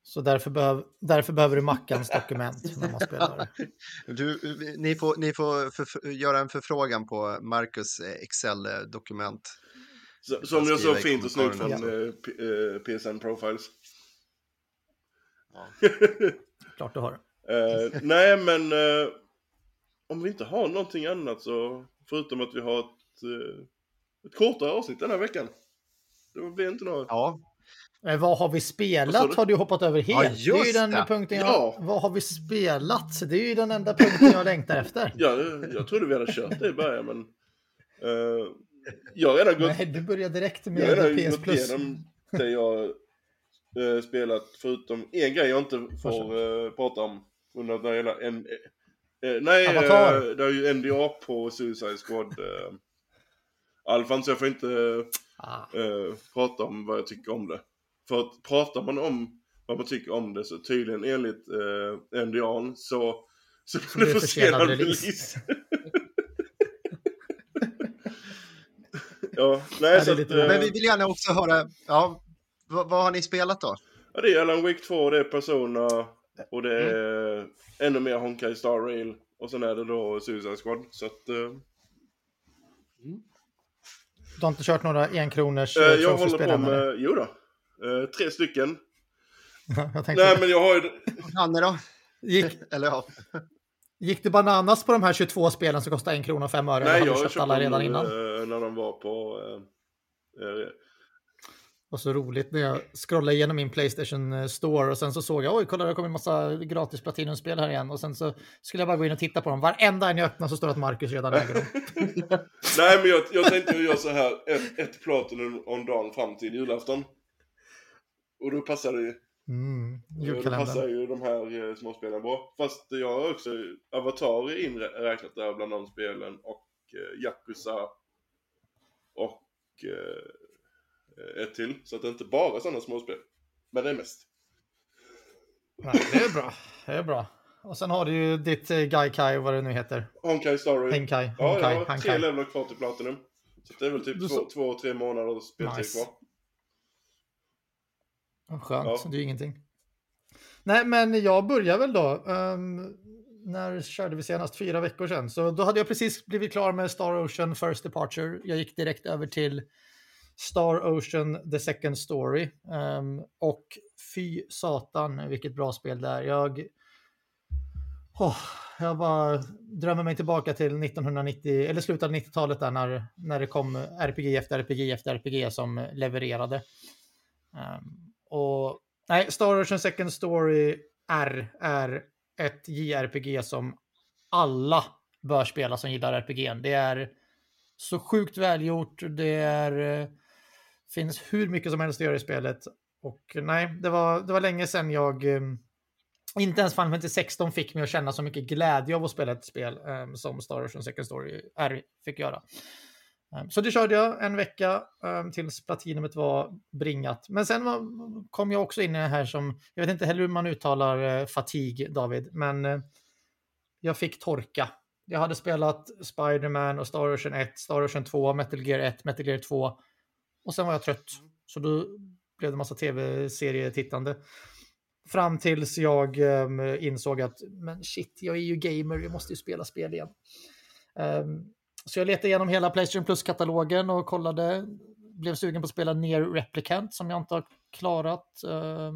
Så därför, behöv, därför behöver du Mackans dokument när man spelar. [LAUGHS] Du, ni får, ni får för, göra en förfrågan på Marcus eh, Excel-dokument. Som jag så fint och snyggt från kommentarerna. eh, PSN Profiles. [LAUGHS] Klart du har. Eh, nej men eh, om vi inte har någonting annat så förutom att vi har ett, ett kortare avsnitt den här veckan. Det blir inte något. Ja, Eh, vad har vi spelat har du hoppat över helt. det är ju den det. punkten jag... Ja. Vad har vi spelat? Det är ju den enda punkten jag längtar efter. [LAUGHS] Ja, jag trodde vi hade kört det i början men... eh, jag har redan gått, Nej, du börjar direkt jag redan med PS gått Plus. igenom det jag eh, spelat förutom en grej jag inte får eh, prata om. Under det gäller en... Eh, nej, Avatar. eh, det är ju NDA på Suicide Squad. Alfons, jag får inte ah. eh, prata om vad jag tycker om det. För att pratar man om vad man tycker om det så tydligen enligt eh, NDA'n så, så blir det försenad release. ja, nej, så att, eh, Men vi vill gärna också höra, ja, vad, vad har ni spelat då? Ja, det är Alan Wake 2, det är Persona eh, och det är mm. ännu mer Honkai Star Rail och sen är det då Suicide Squad. Så att, eh, Mm. Du har inte kört några enkronors eh, eh, jag håller på än, eller? med, jo då. Eh, tre stycken. jag tänkte, Nej men jag har ju... Hanne då? gick, Eller ja, gick du bananas på de här 22 spelen som kostar en krona och fem öre? Nej jag har köpt köpt alla redan nu, innan? eh, när de var på... Eh, Och så roligt när jag scrollade igenom min Playstation eh, Store och sen så såg jag, oj, kolla det kommit en massa gratis Platinum-spel här igen. Och sen så skulle jag bara gå in och titta på dem. Varenda en jag öppnar så står det att Marcus redan äger dem. [LAUGHS] Nej men jag, jag tänkte ju göra så här, ett, ett Platinum om dagen fram till julafton. Och då passar det ju, Mm, då passar julkalendern. ju de här eh, småspelen bra. Fast jag har också Avatar inräknat där bland de spelen och eh, Yakuza och ett till. Så att det är inte bara sådana småspel. Men det är mest. Nej, det är bra. Det är bra. Och sen har du ju ditt eh, Gaikai, vad det nu heter. Honkai Rail. Henkai. Ja, Honkai, jag har tre levlar kvar till Platinum. Så det är väl typ Du två, två, tre månader speltid Nice. kvar. Skönt, Ja. det är ju ingenting. Nej, men jag börjar väl då. Ehm, när körde vi senast? Fyra veckor sedan. Så då hade jag precis blivit klar med Star Ocean First Departure. Jag gick direkt över till Star Ocean The Second Story. Um, och fy satan vilket bra spel det är. Jag, oh, jag bara drömmer mig tillbaka till 1990, eller slutet av 90-talet där när, när det kom RPG efter RPG efter RPG som levererade. Um, och nej, Star Ocean Second Story R är ett JRPG som alla bör spela som gillar RPG. Det är så sjukt välgjort, det är, eh, finns hur mycket som helst att göra i spelet. Och eh, nej, det var, det var länge sedan jag ehm, inte ens Final Fantasy 16 fick mig att känna så mycket glädje av att spela ett spel um, som Star Ocean Second Story R fick göra. Um, Så det körde jag en vecka um, tills platinumet var bringat. Men sen var, kom jag också in i det här som, jag vet inte heller hur man uttalar uh, fatig, David, men uh, jag fick torka. Jag hade spelat Spider-Man och Star Ocean 1, Star Ocean 2, Metal Gear 1, Metal Gear 2 och sen var jag trött. Så då blev det massa tv-serietittande. Fram tills jag um, insåg att, men shit, jag är ju gamer, jag måste ju spela spel igen. Um, så jag letade igenom hela Playstation Plus-katalogen och kollade. Blev sugen på att spela ner Replicant som jag inte har klarat eh,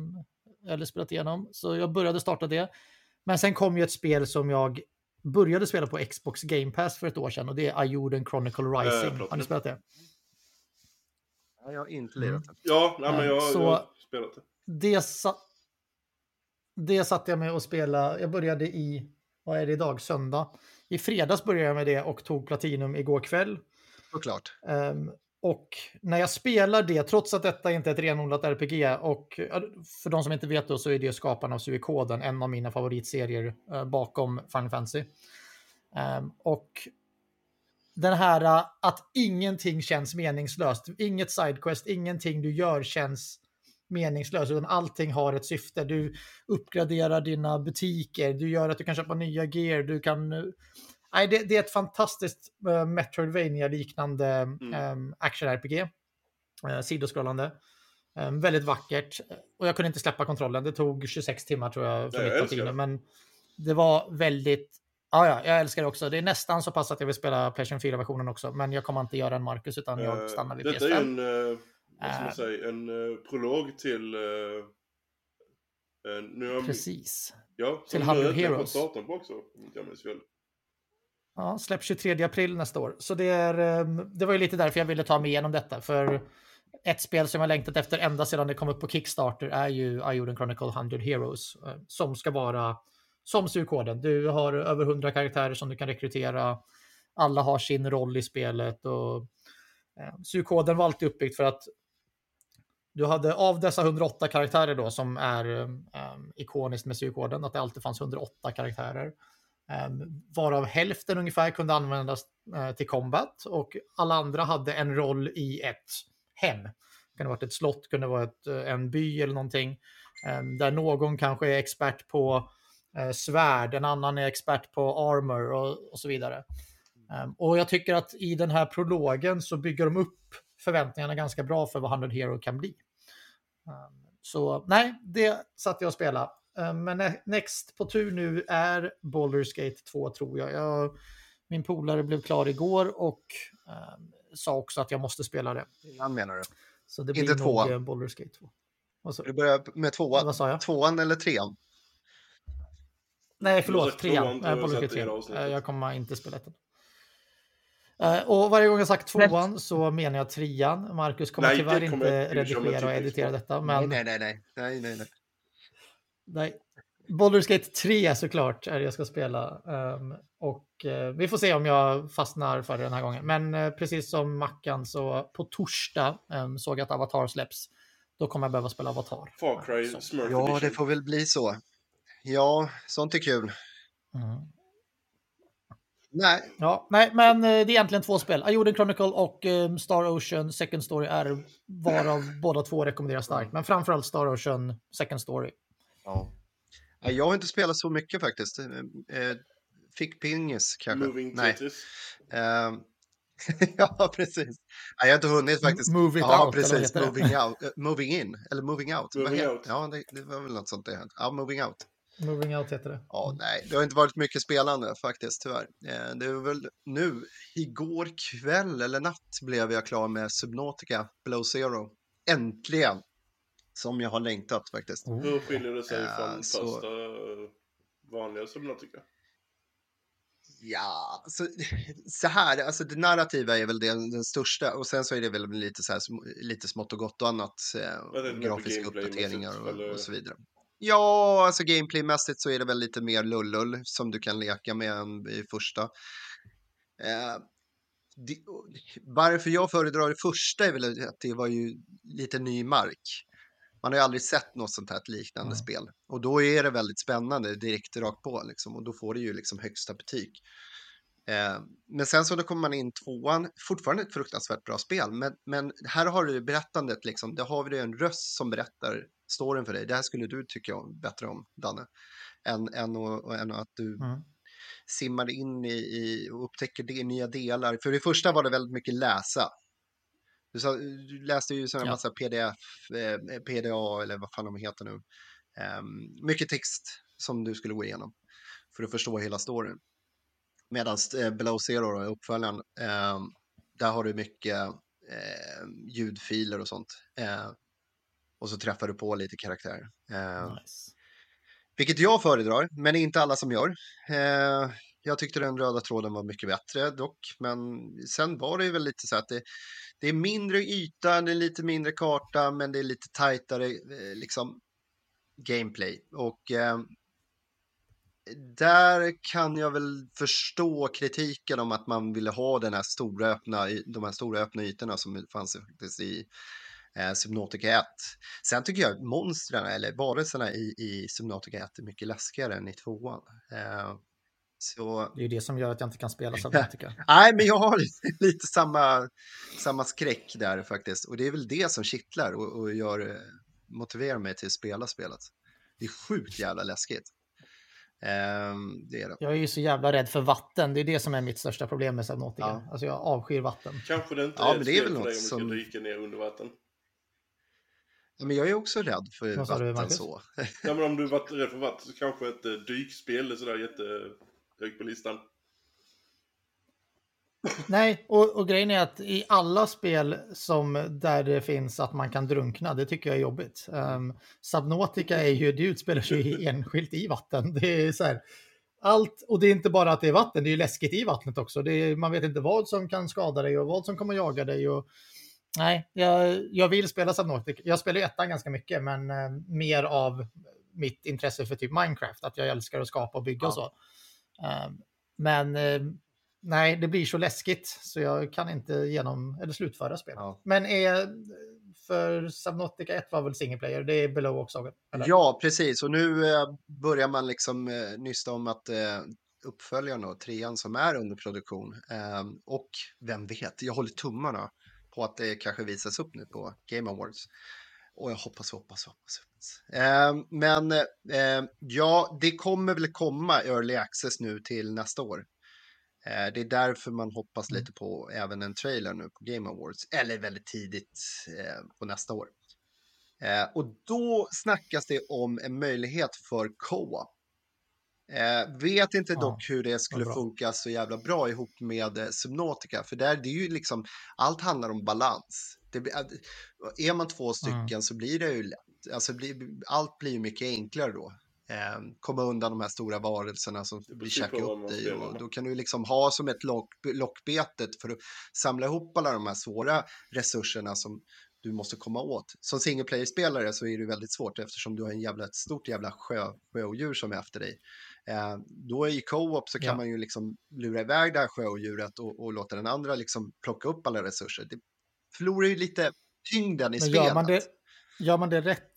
eller spelat igenom. Så jag började starta det. Men sen kom ju ett spel som jag började spela på Xbox Game Pass för ett år sedan och det är Iorden Chronicle Rising. Eh, förlåt. har ni spelat det? Ja, jag har inte lirat det. Ja, nej, men jag, Så- jag har spelat det. Det, sa det satte jag med att spela. Jag började i, vad är det idag, söndag. I fredags började jag med det och tog Platinum igår kväll. Såklart. Ehm, och när jag spelar det, trots att detta inte är ett renodlat RPG, och för de som inte vet då så är det skaparna av Suikoden, en av mina favoritserier eh, bakom Final Fantasy. Ehm, och den här eh, att ingenting känns meningslöst, inget sidequest, ingenting du gör känns meningslöst, utan allting har ett syfte. Du uppgraderar dina butiker, du gör att du kan köpa nya gear, du kan eh, Nej, det, det är ett fantastiskt uh, Metroidvania-liknande mm. action-RPG. Uh, sidoskrollande. Um, väldigt vackert. Och jag kunde inte släppa kontrollen. Det tog 26 timmar tror jag för mitt det. Men det var väldigt... Ja, ja, jag älskar det också. Det är nästan så pass att jag vill spela Playstation 4-versionen också. Men jag kommer inte göra en Marcus utan jag Eh, stannar vid Detta är ju PS5. en, eh, vad ska man Eh. säga, en prolog till... nu har, Precis. ja, till som 100 nu äntligen Heroes. datorn på också, om jag minns fel. Ja, släpps 23 april nästa år. Så det, är, ehm, det var ju lite därför jag ville ta mig igenom detta. För ett spel som jag längtat efter ända sedan det kom upp på Kickstarter är ju Iorden Chronicle 100 Heroes. Som ska vara som styrkoden. Du har över 100 karaktärer som du kan rekrytera. Alla har sin roll i spelet. Och, eh, styrkoden var alltid uppbyggt för att du hade av dessa 108 karaktärer då som är um, ikoniskt med styrkoden, att det alltid fanns 108 karaktärer. Um, varav hälften ungefär kunde användas eh, till combat och alla andra hade en roll i ett hem. Det kunde varit ett slott, kunde vara ett, eh, en by eller någonting. Um, där någon kanske är expert på eh, svärd, en annan är expert på armor och, och så vidare. Um, och jag tycker att i den här prologen så bygger de upp förväntningarna ganska bra för vad 100 Hero kan bli. Um, så nej, det satt jag och spelade. Um, men next på tur nu är Baldur's Gate 2 tror jag. jag min polare blev klar igår och sa också att jag måste spela det. Han menar du? Så det Inte blir tvåan? nog eh, Baldur's Gate 2. Så, du börjar med tvåan? Tvåan eller trean? Nej, förlåt, trean. 3. Äh, jag kommer inte spela ettan. Uh, och varje gång jag sagt tvåan så menar jag trean. Marcus kommer nej, tyvärr kommer inte redigera och editera detta. Men... Nej, nej, nej. nej, nej, nej. nej. Baldur's Gate 3 såklart är det jag ska spela. Um, och uh, vi får se om jag fastnar för det den här gången. Men uh, precis som Mackan så på torsdag um, såg jag att Avatar släpps. Då kommer jag behöva spela Avatar. Far Cry Smurf Ja, det får väl bli så. Ja, sånt är kul. Mm. Nej. Ja, nej, men det är egentligen två spel. Ajorden Chronicle och um, Star Ocean Second Story är varav [LAUGHS] båda två rekommenderar starkt. Men framförallt Star Ocean Second Story. Ja. Jag har inte spelat så mycket faktiskt. Eh, eh, fick pingis kanske. Moving Nej. Uh, [LAUGHS] ja, precis. jag har inte hunnit faktiskt. Moving ja, out, precis. Moving, out, uh, moving in, eller moving out. Moving out. Ja, det, det, var väl något sånt det Ja, moving out. Moving out heter det. Ja, nej, det har inte varit mycket spelande faktiskt, tyvärr. Eh, det är väl nu, igår kväll eller natt blev jag klar med Subnautica Below Zero. Äntligen! Som jag har längtat faktiskt. Oh. Hur skiljer det sig från uh, första så... vanliga Subnautica? Ja, så, [LAUGHS] så här, alltså det narrativa är väl det, den största och sen så är det väl lite så här, lite smått och gott och annat, eh, grafiska uppdateringar och, och, så vidare. Ja, alltså gameplaymässigt så är det väl lite mer lullull som du kan leka med än i första. Eh, det, varför jag föredrar det första är väl att det var ju lite ny mark. Man har ju aldrig sett något sånt här liknande mm. spel. Och då är det väldigt spännande direkt rakt på liksom. Och då får det ju liksom högsta betyg. Eh, men sen så då kommer man in tvåan, fortfarande ett fruktansvärt bra spel. Men, men här har du berättandet liksom, där har vi en röst som berättar storyn för dig. Det här skulle du tycka bättre om, Danne. Än, än, och, än att du mm. simmar in i, i och upptäcker det, nya delar. För det första var det väldigt mycket läsa. Du, sa, du läste ju en ja. massa pdf, eh, PDA eller vad fan de heter nu. Um, mycket text som du skulle gå igenom för att förstå hela storyn. Medan eh, Below Zero, då, uppföljaren, eh, där har du mycket eh, ljudfiler och sånt. Eh, och så träffar du på lite karaktärer. Eh, nice. Vilket jag föredrar, men inte alla som gör. Eh, jag tyckte den röda tråden var mycket bättre dock, men sen var det ju väl lite så att det, det är mindre yta, det är lite mindre karta, men det är lite tajtare eh, liksom gameplay. Och eh, där kan jag väl förstå kritiken om att man ville ha den här stora öppna, de här stora öppna ytorna som fanns faktiskt i eh, Subnautica 1. Sen tycker jag att monstren eller varelserna i, i Subnautica 1 är mycket läskigare än i tvåan. Eh, så... Det är ju det som gör att jag inte kan spela Subnautica. [LAUGHS] Nej, men jag har [LAUGHS] lite samma, samma skräck där faktiskt. Och det är väl det som kittlar och, och gör, eh, motiverar mig till att spela spelet. Det är sjukt jävla läskigt. Um, det är det. Jag är ju så jävla rädd för vatten. Det är det som är mitt största problem med Subnautica. Ja. Alltså jag avskyr vatten. Kanske det inte ja, är men det är väl något som... om du dyka ner under vatten. Ja, men jag är också rädd för Vad vatten så. ja, men om du varit rädd för vatten så kanske ett uh, dykspel är sådär jättehögt på listan. Nej, och, och, grejen är att i alla spel som där det finns att man kan drunkna, det tycker jag är jobbigt. Um, Subnautica är ju, det utspelar sig [LAUGHS] enskilt i vatten. Det är så här, allt, och det är inte bara att det är vatten, det är ju läskigt i vattnet också. Är, man vet inte vad som kan skada dig och vad som kommer jaga dig. Och, nej, jag, jag vill spela Subnautica. Jag spelar ju ettan ganska mycket, men eh, mer av mitt intresse för typ Minecraft, att jag älskar att skapa och bygga ja. och så. Um, men eh, nej, det blir så läskigt så jag kan inte genom, eller slutföra spelet. Ja. Men är, för Subnautica 1 var väl single player, det är below också? Eller? Ja, precis. Och nu eh, börjar man liksom eh, nysta om att eh, uppföljaren och trean som är under produktion. Eh, och vem vet, jag håller tummarna på att det kanske visas upp nu på Game Awards. Och jag hoppas, hoppas, hoppas. hoppas. Eh, men eh, ja, det kommer väl komma early access nu till nästa år. Eh, det är därför man hoppas Mm. lite på även en trailer nu på Game Awards, eller väldigt tidigt eh, på nästa år. Eh, och då snackas det om en möjlighet för co-op. Eh, vet inte Ja, dock hur det skulle funka så jävla bra ihop med eh, Subnautica, för där det är ju liksom, allt handlar om balans. Det, att- är man två stycken Mm. så blir det ju lätt, alltså blir, allt blir ju mycket enklare då. Eh, komma undan de här stora varelserna som blir precis käka upp dig och då kan du liksom ha som ett lock, lockbetet för att samla ihop alla de här svåra resurserna som du måste komma åt. Som single player-spelare så är det väldigt svårt eftersom du har en jävla, ett stort jävla sjö, sjöodjur som är efter dig. Eh, då i co-op så kan Ja. man ju liksom lura iväg det här sjöodjuret och, och låta den andra liksom plocka upp alla resurser. Det förlorar ju lite tyngden i Men spelet. gör man, det, gör man det rätt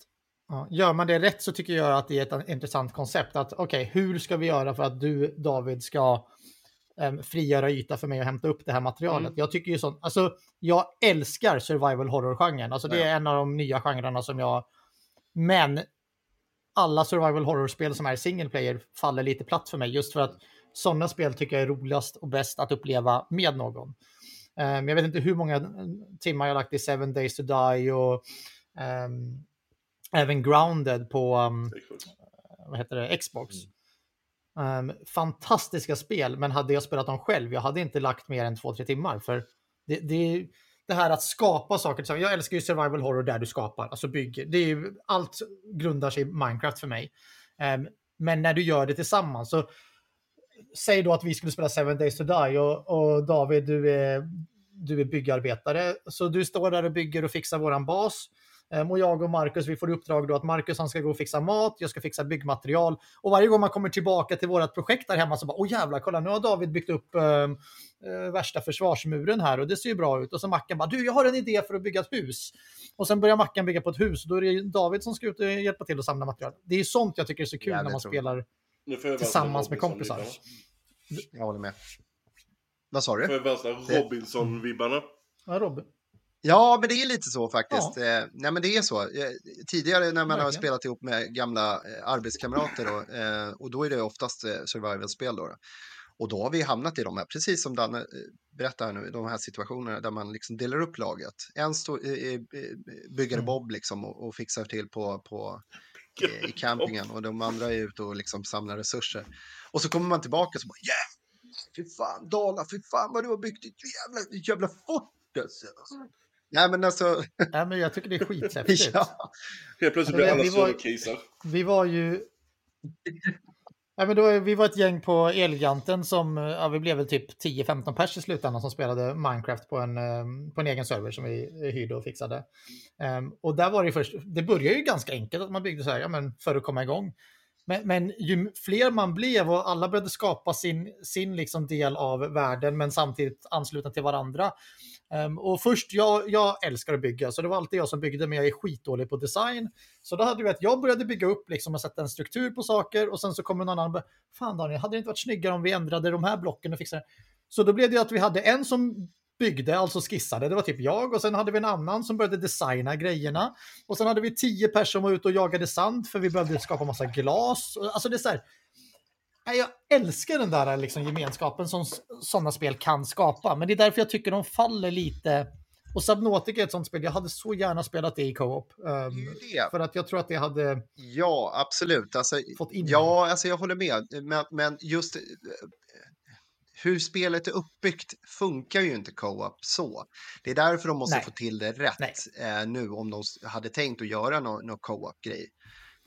Ja, gör man det rätt så tycker jag att det är ett intressant koncept. Att okej, hur ska vi göra för att du David ska em, frigöra yta för mig att hämta upp det här materialet? Mm. Jag tycker ju sånt, alltså jag älskar survival horror-genren. Alltså det är en av de nya genrerna som jag, men alla survival horror-spel som är single player faller lite platt för mig just för att sådana spel tycker jag är roligast och bäst att uppleva med någon. Em, jag vet inte hur många timmar jag lagt i Seven Days to Die och em, även Grounded på um, vad heter det, Xbox. Um, fantastiska spel, men hade jag spelat dem själv, jag hade inte lagt mer än två, tre timmar. För det, det, det här att skapa saker tillsammans. Jag älskar ju survival horror där du skapar, alltså bygger. Det är ju, allt grundar sig i Minecraft för mig. Um, men när du gör det tillsammans så säg då att vi skulle spela Seven Days to Die och, och David, du är, du är byggarbetare. Så du står där och bygger och fixar våran bas. Ehm, Och jag och Marcus, vi får i uppdrag då att Marcus han ska gå och fixa mat, jag ska fixa byggmaterial. Och varje gång man kommer tillbaka till vårt projekt där hemma så bara, åh jävlar, kolla nu har David byggt upp eh, värsta försvarsmuren här och det ser ju bra ut. Och så Mackan bara, du jag har en idé för att bygga ett hus. Och sen börjar Mackan bygga på ett hus och då är det David som ska ut och hjälpa till att samla material. Det är ju sånt jag tycker är så kul Ja, när man spelar får tillsammans med kompisar. Jag håller med. Vad sa Får du? jag värsta Robinson-vibbarna. Ja, Robin. Ja, men det är lite så faktiskt. Eh, nej, men det är så. Eh, tidigare när man har spelat ihop med gamla eh, arbetskamrater då, eh, och då är det oftast eh, survival-spel då, då. Och då har vi hamnat i de här, precis som Danne berättar nu, de här situationerna där man liksom delar upp laget. En står, byggare Mm. Bob liksom och, och fixar till på, på i campingen och de andra är ute och liksom samlar resurser. Och så kommer man tillbaka och så bara yeah! Fy fan, Dala, fy fan vad du har byggt ett jävla, jävla fort alltså. Nej men alltså, Nej, men jag tycker det är skithäftigt. [LAUGHS] ja. Helt plötsligt blir Men alla vi var- surkisar. Vi var ju... Nej, men då, vi var ett gäng på Elgiganten som, ja, vi blev väl typ 10-15 pers i slutändan som spelade Minecraft på en, eh, på en egen server som vi hyrde och fixade. Ehm, och där var det först, det började ju ganska enkelt att man byggde så här, ja men för att komma igång. Men, men ju fler man blev och alla började skapa sin, sin liksom del av världen men samtidigt anslutna till varandra. Um, och först, jag, jag älskar att bygga, så det var alltid jag som byggde, men jag är skitdålig på design. Så då hade vi att jag började bygga upp liksom och sätta en struktur på saker och sen så kommer någon annan och bara, fan Daniel, hade det inte varit snyggare om vi ändrade de här blocken och fixade Så då blev det att vi hade en som byggde, alltså skissade, det var typ jag och sen hade vi en annan som började designa grejerna och sen hade vi tio personer som var ute och jagade sand för vi behövde skapa massa glas. Alltså det är så här, jag älskar den där liksom, gemenskapen som sådana spel kan skapa, men det är därför jag tycker de faller lite. Och Subnautica är ett sånt spel, jag hade så gärna spelat det i co-op. Ehm, för att jag tror att det hade Ja, absolut. Alltså, fått in ja, alltså jag håller med. Men, men just eh, hur spelet är uppbyggt funkar ju inte co-op så. Det är därför de måste Nej. få till det rätt eh, nu om de hade tänkt att göra någon, någon co-op-grej.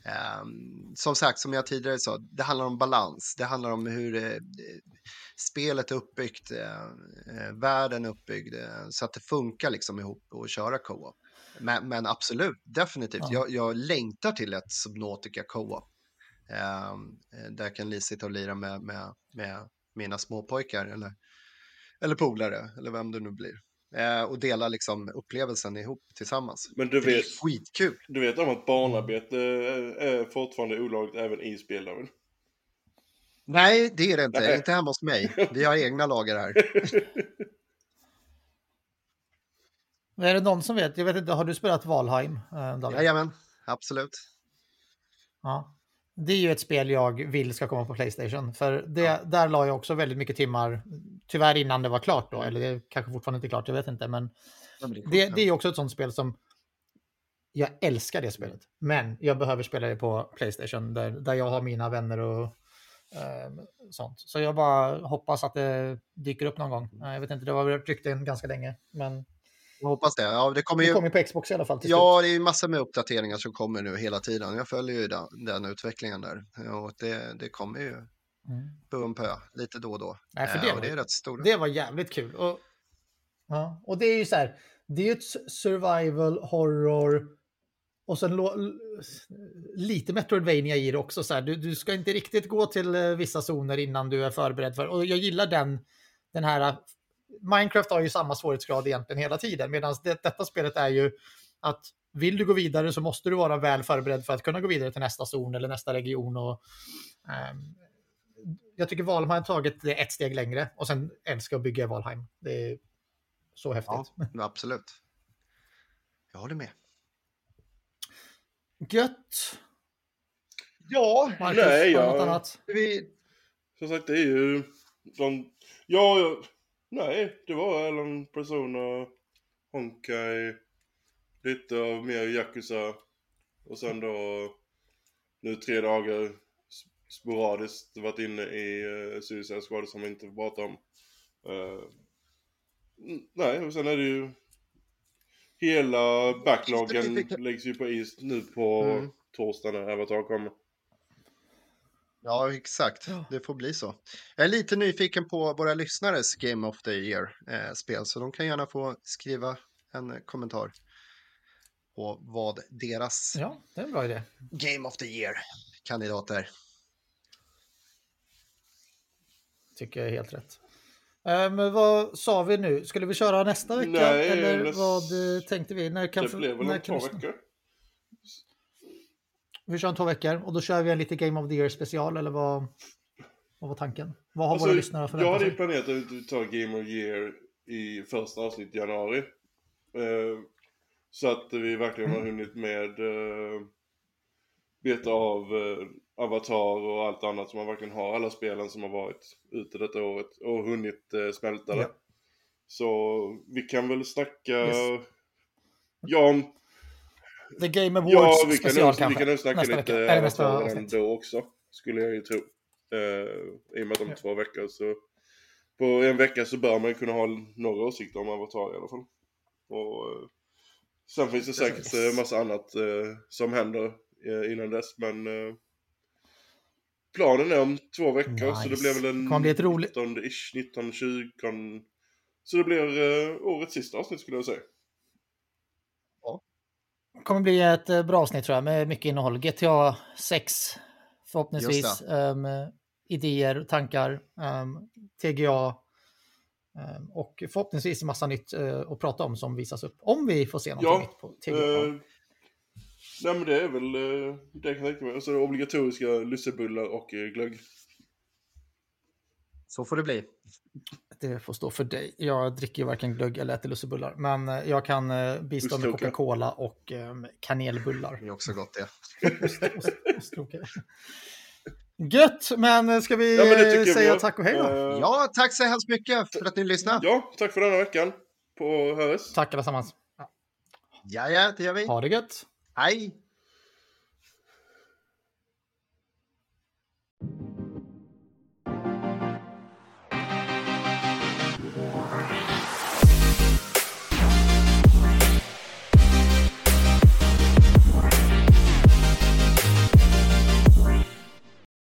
Ehm, som sagt, som jag tidigare sa, det handlar om balans. Det handlar om hur eh, spelet är uppbyggt, eh, eh, världen är uppbyggd, eh, så att det funkar liksom ihop och köra co-op. Men, men absolut, definitivt. Ja. Jag, jag längtar till ett Subnautica co-op. Ehm, eh, där jag kan sitta och lira med, med, med mina småpojkar eller, eller polare eller vem det nu blir. Eh, och dela liksom upplevelsen ihop tillsammans. Men du För det är vet, skitkul. du vet om att barnarbete är fortfarande olagligt även i spel, David? Nej, det är det inte. Nej. Inte hemma hos mig. [LAUGHS] Vi har egna lagar här. [LAUGHS] Är det någon som vet? Jag vet inte, har du spelat Valheim? eh, David? Jajamän, absolut. Ja. Det är ju ett spel jag vill ska komma på Playstation. För det, där la jag också väldigt mycket timmar, tyvärr innan det var klart då, eller det är kanske fortfarande inte klart, jag vet inte. Men det, det är också ett sånt spel som jag älskar det spelet. Men jag behöver spela det på Playstation där, där jag har mina vänner och eh, sånt. Så jag bara hoppas att det dyker upp någon gång. Eh, Jag vet inte, det var rykten ganska länge. Men Jag hoppas det. Ja, det kommer det ju... kommer på Xbox i alla fall till Ja, det är ju massor med uppdateringar som kommer nu hela tiden. Jag följer ju den, den utvecklingen där. Och det, det kommer ju slut. Mm. på en pö lite då och då. Nej, för Eh, det och var- det är rätt stora. Det var jävligt kul. Och, ja, och det är ju så här, det är ju ett survival horror och sen lite Metroidvania i det också. Så här, du, du ska inte riktigt gå till eh, vissa zoner innan du är förberedd för. Och jag gillar den, den här... Minecraft har ju samma svårighetsgrad egentligen hela tiden, medan det, detta spelet är ju att vill du gå vidare så måste du vara väl förberedd för att kunna gå vidare till nästa zon eller nästa region. Och, ehm, jag tycker Valheim har tagit det ett steg längre och sen älskar att bygga Valheim. Det är så häftigt. [LAUGHS] Ja, absolut. Jag håller med. Gött! Ja, Marcus, Nej, jag- något annat? vi... Som sagt, det är ju... De, ja, ja, nej, det var Alan Persona, Honkai, lite av mer Yakuza. Och sen då nu tre dagar sporadiskt varit inne i uh, Suicide Squad som vi inte får prata om. Mm, nej, och sen är det ju... Hela backloggen läggs ju på is nu på Mm. torsdag när Avatar kommer. Ja, exakt. Ja. Det får bli så. Jag är lite nyfiken på våra lyssnares Game of the Year-spel, så de kan gärna få skriva en eh, kommentar på vad deras Ja, det är en bra idé. Game of the Year-kandidat är. Tycker jag är helt rätt. Eh, Men vad sa vi nu? Skulle vi köra nästa vecka? Nej, eller näst- vad eh, tänkte vi? När kan, Det blev väl när två veckor? Vi kör om två veckor och då kör vi en lite Game of the Year special eller vad, vad var tanken? Vad har Alltså, våra lyssnare jag förväntat hade ju sig? planerat att ta Game of Year i första avsnitt i januari. Eh, så att vi verkligen Mm. har hunnit med eh, beta av eh, Avatar och allt annat som man verkligen har. Alla spelen som har varit ute detta året och hunnit eh, smälta det. Ja. Så vi kan väl snacka... Yes. Ja, om- The Game Awards ja vi, kan special nog, vi kanske? kan nog snacka nästa lite vecka. Eller nästa Avatar redan avsnitt. då också. Skulle jag ju tro. Eh, I och med att om Ja. två veckor så... På en vecka så bör man ju kunna ha några åsikter om Avatar i alla fall. Och eh, sen finns det säkert Precis. eh, massa annat eh, som händer eh, innan dess men eh, planen är om två veckor så det Nice. blir väl en kommer bli ett roligt- 19-ish, 19-20 kan... Så det blir eh, årets sista avsnitt skulle jag säga. Kommer bli ett eh, bra avsnitt tror jag med mycket innehåll. GTA 6 förhoppningsvis. Ehm, idéer, tankar, ehm, TGA ehm, och förhoppningsvis en massa nytt eh, att prata om som visas upp. Om vi får se något Ja, nytt på TGA. Eh, nej men det är väl eh, det jag kan tänka mig. Och så det obligatoriska lussebullar och glögg. Så får det bli. Det får stå för dig. Jag dricker ju varken glögg eller äter lussebullar. Men eh, jag kan eh, bistå med. Coca-Cola och ehm, kanelbullar. Det är också gott det. Ost- ost- ostkrokar. Gött, men eh, ska vi Ja, men vi säga gör. tack och hej då? Ja, tack så hemskt mycket för att ni lyssnade. ja, tack för denna veckan. På höres. Tack allesammans. Ja, ja, det gör vi. Ha det gött. Hej!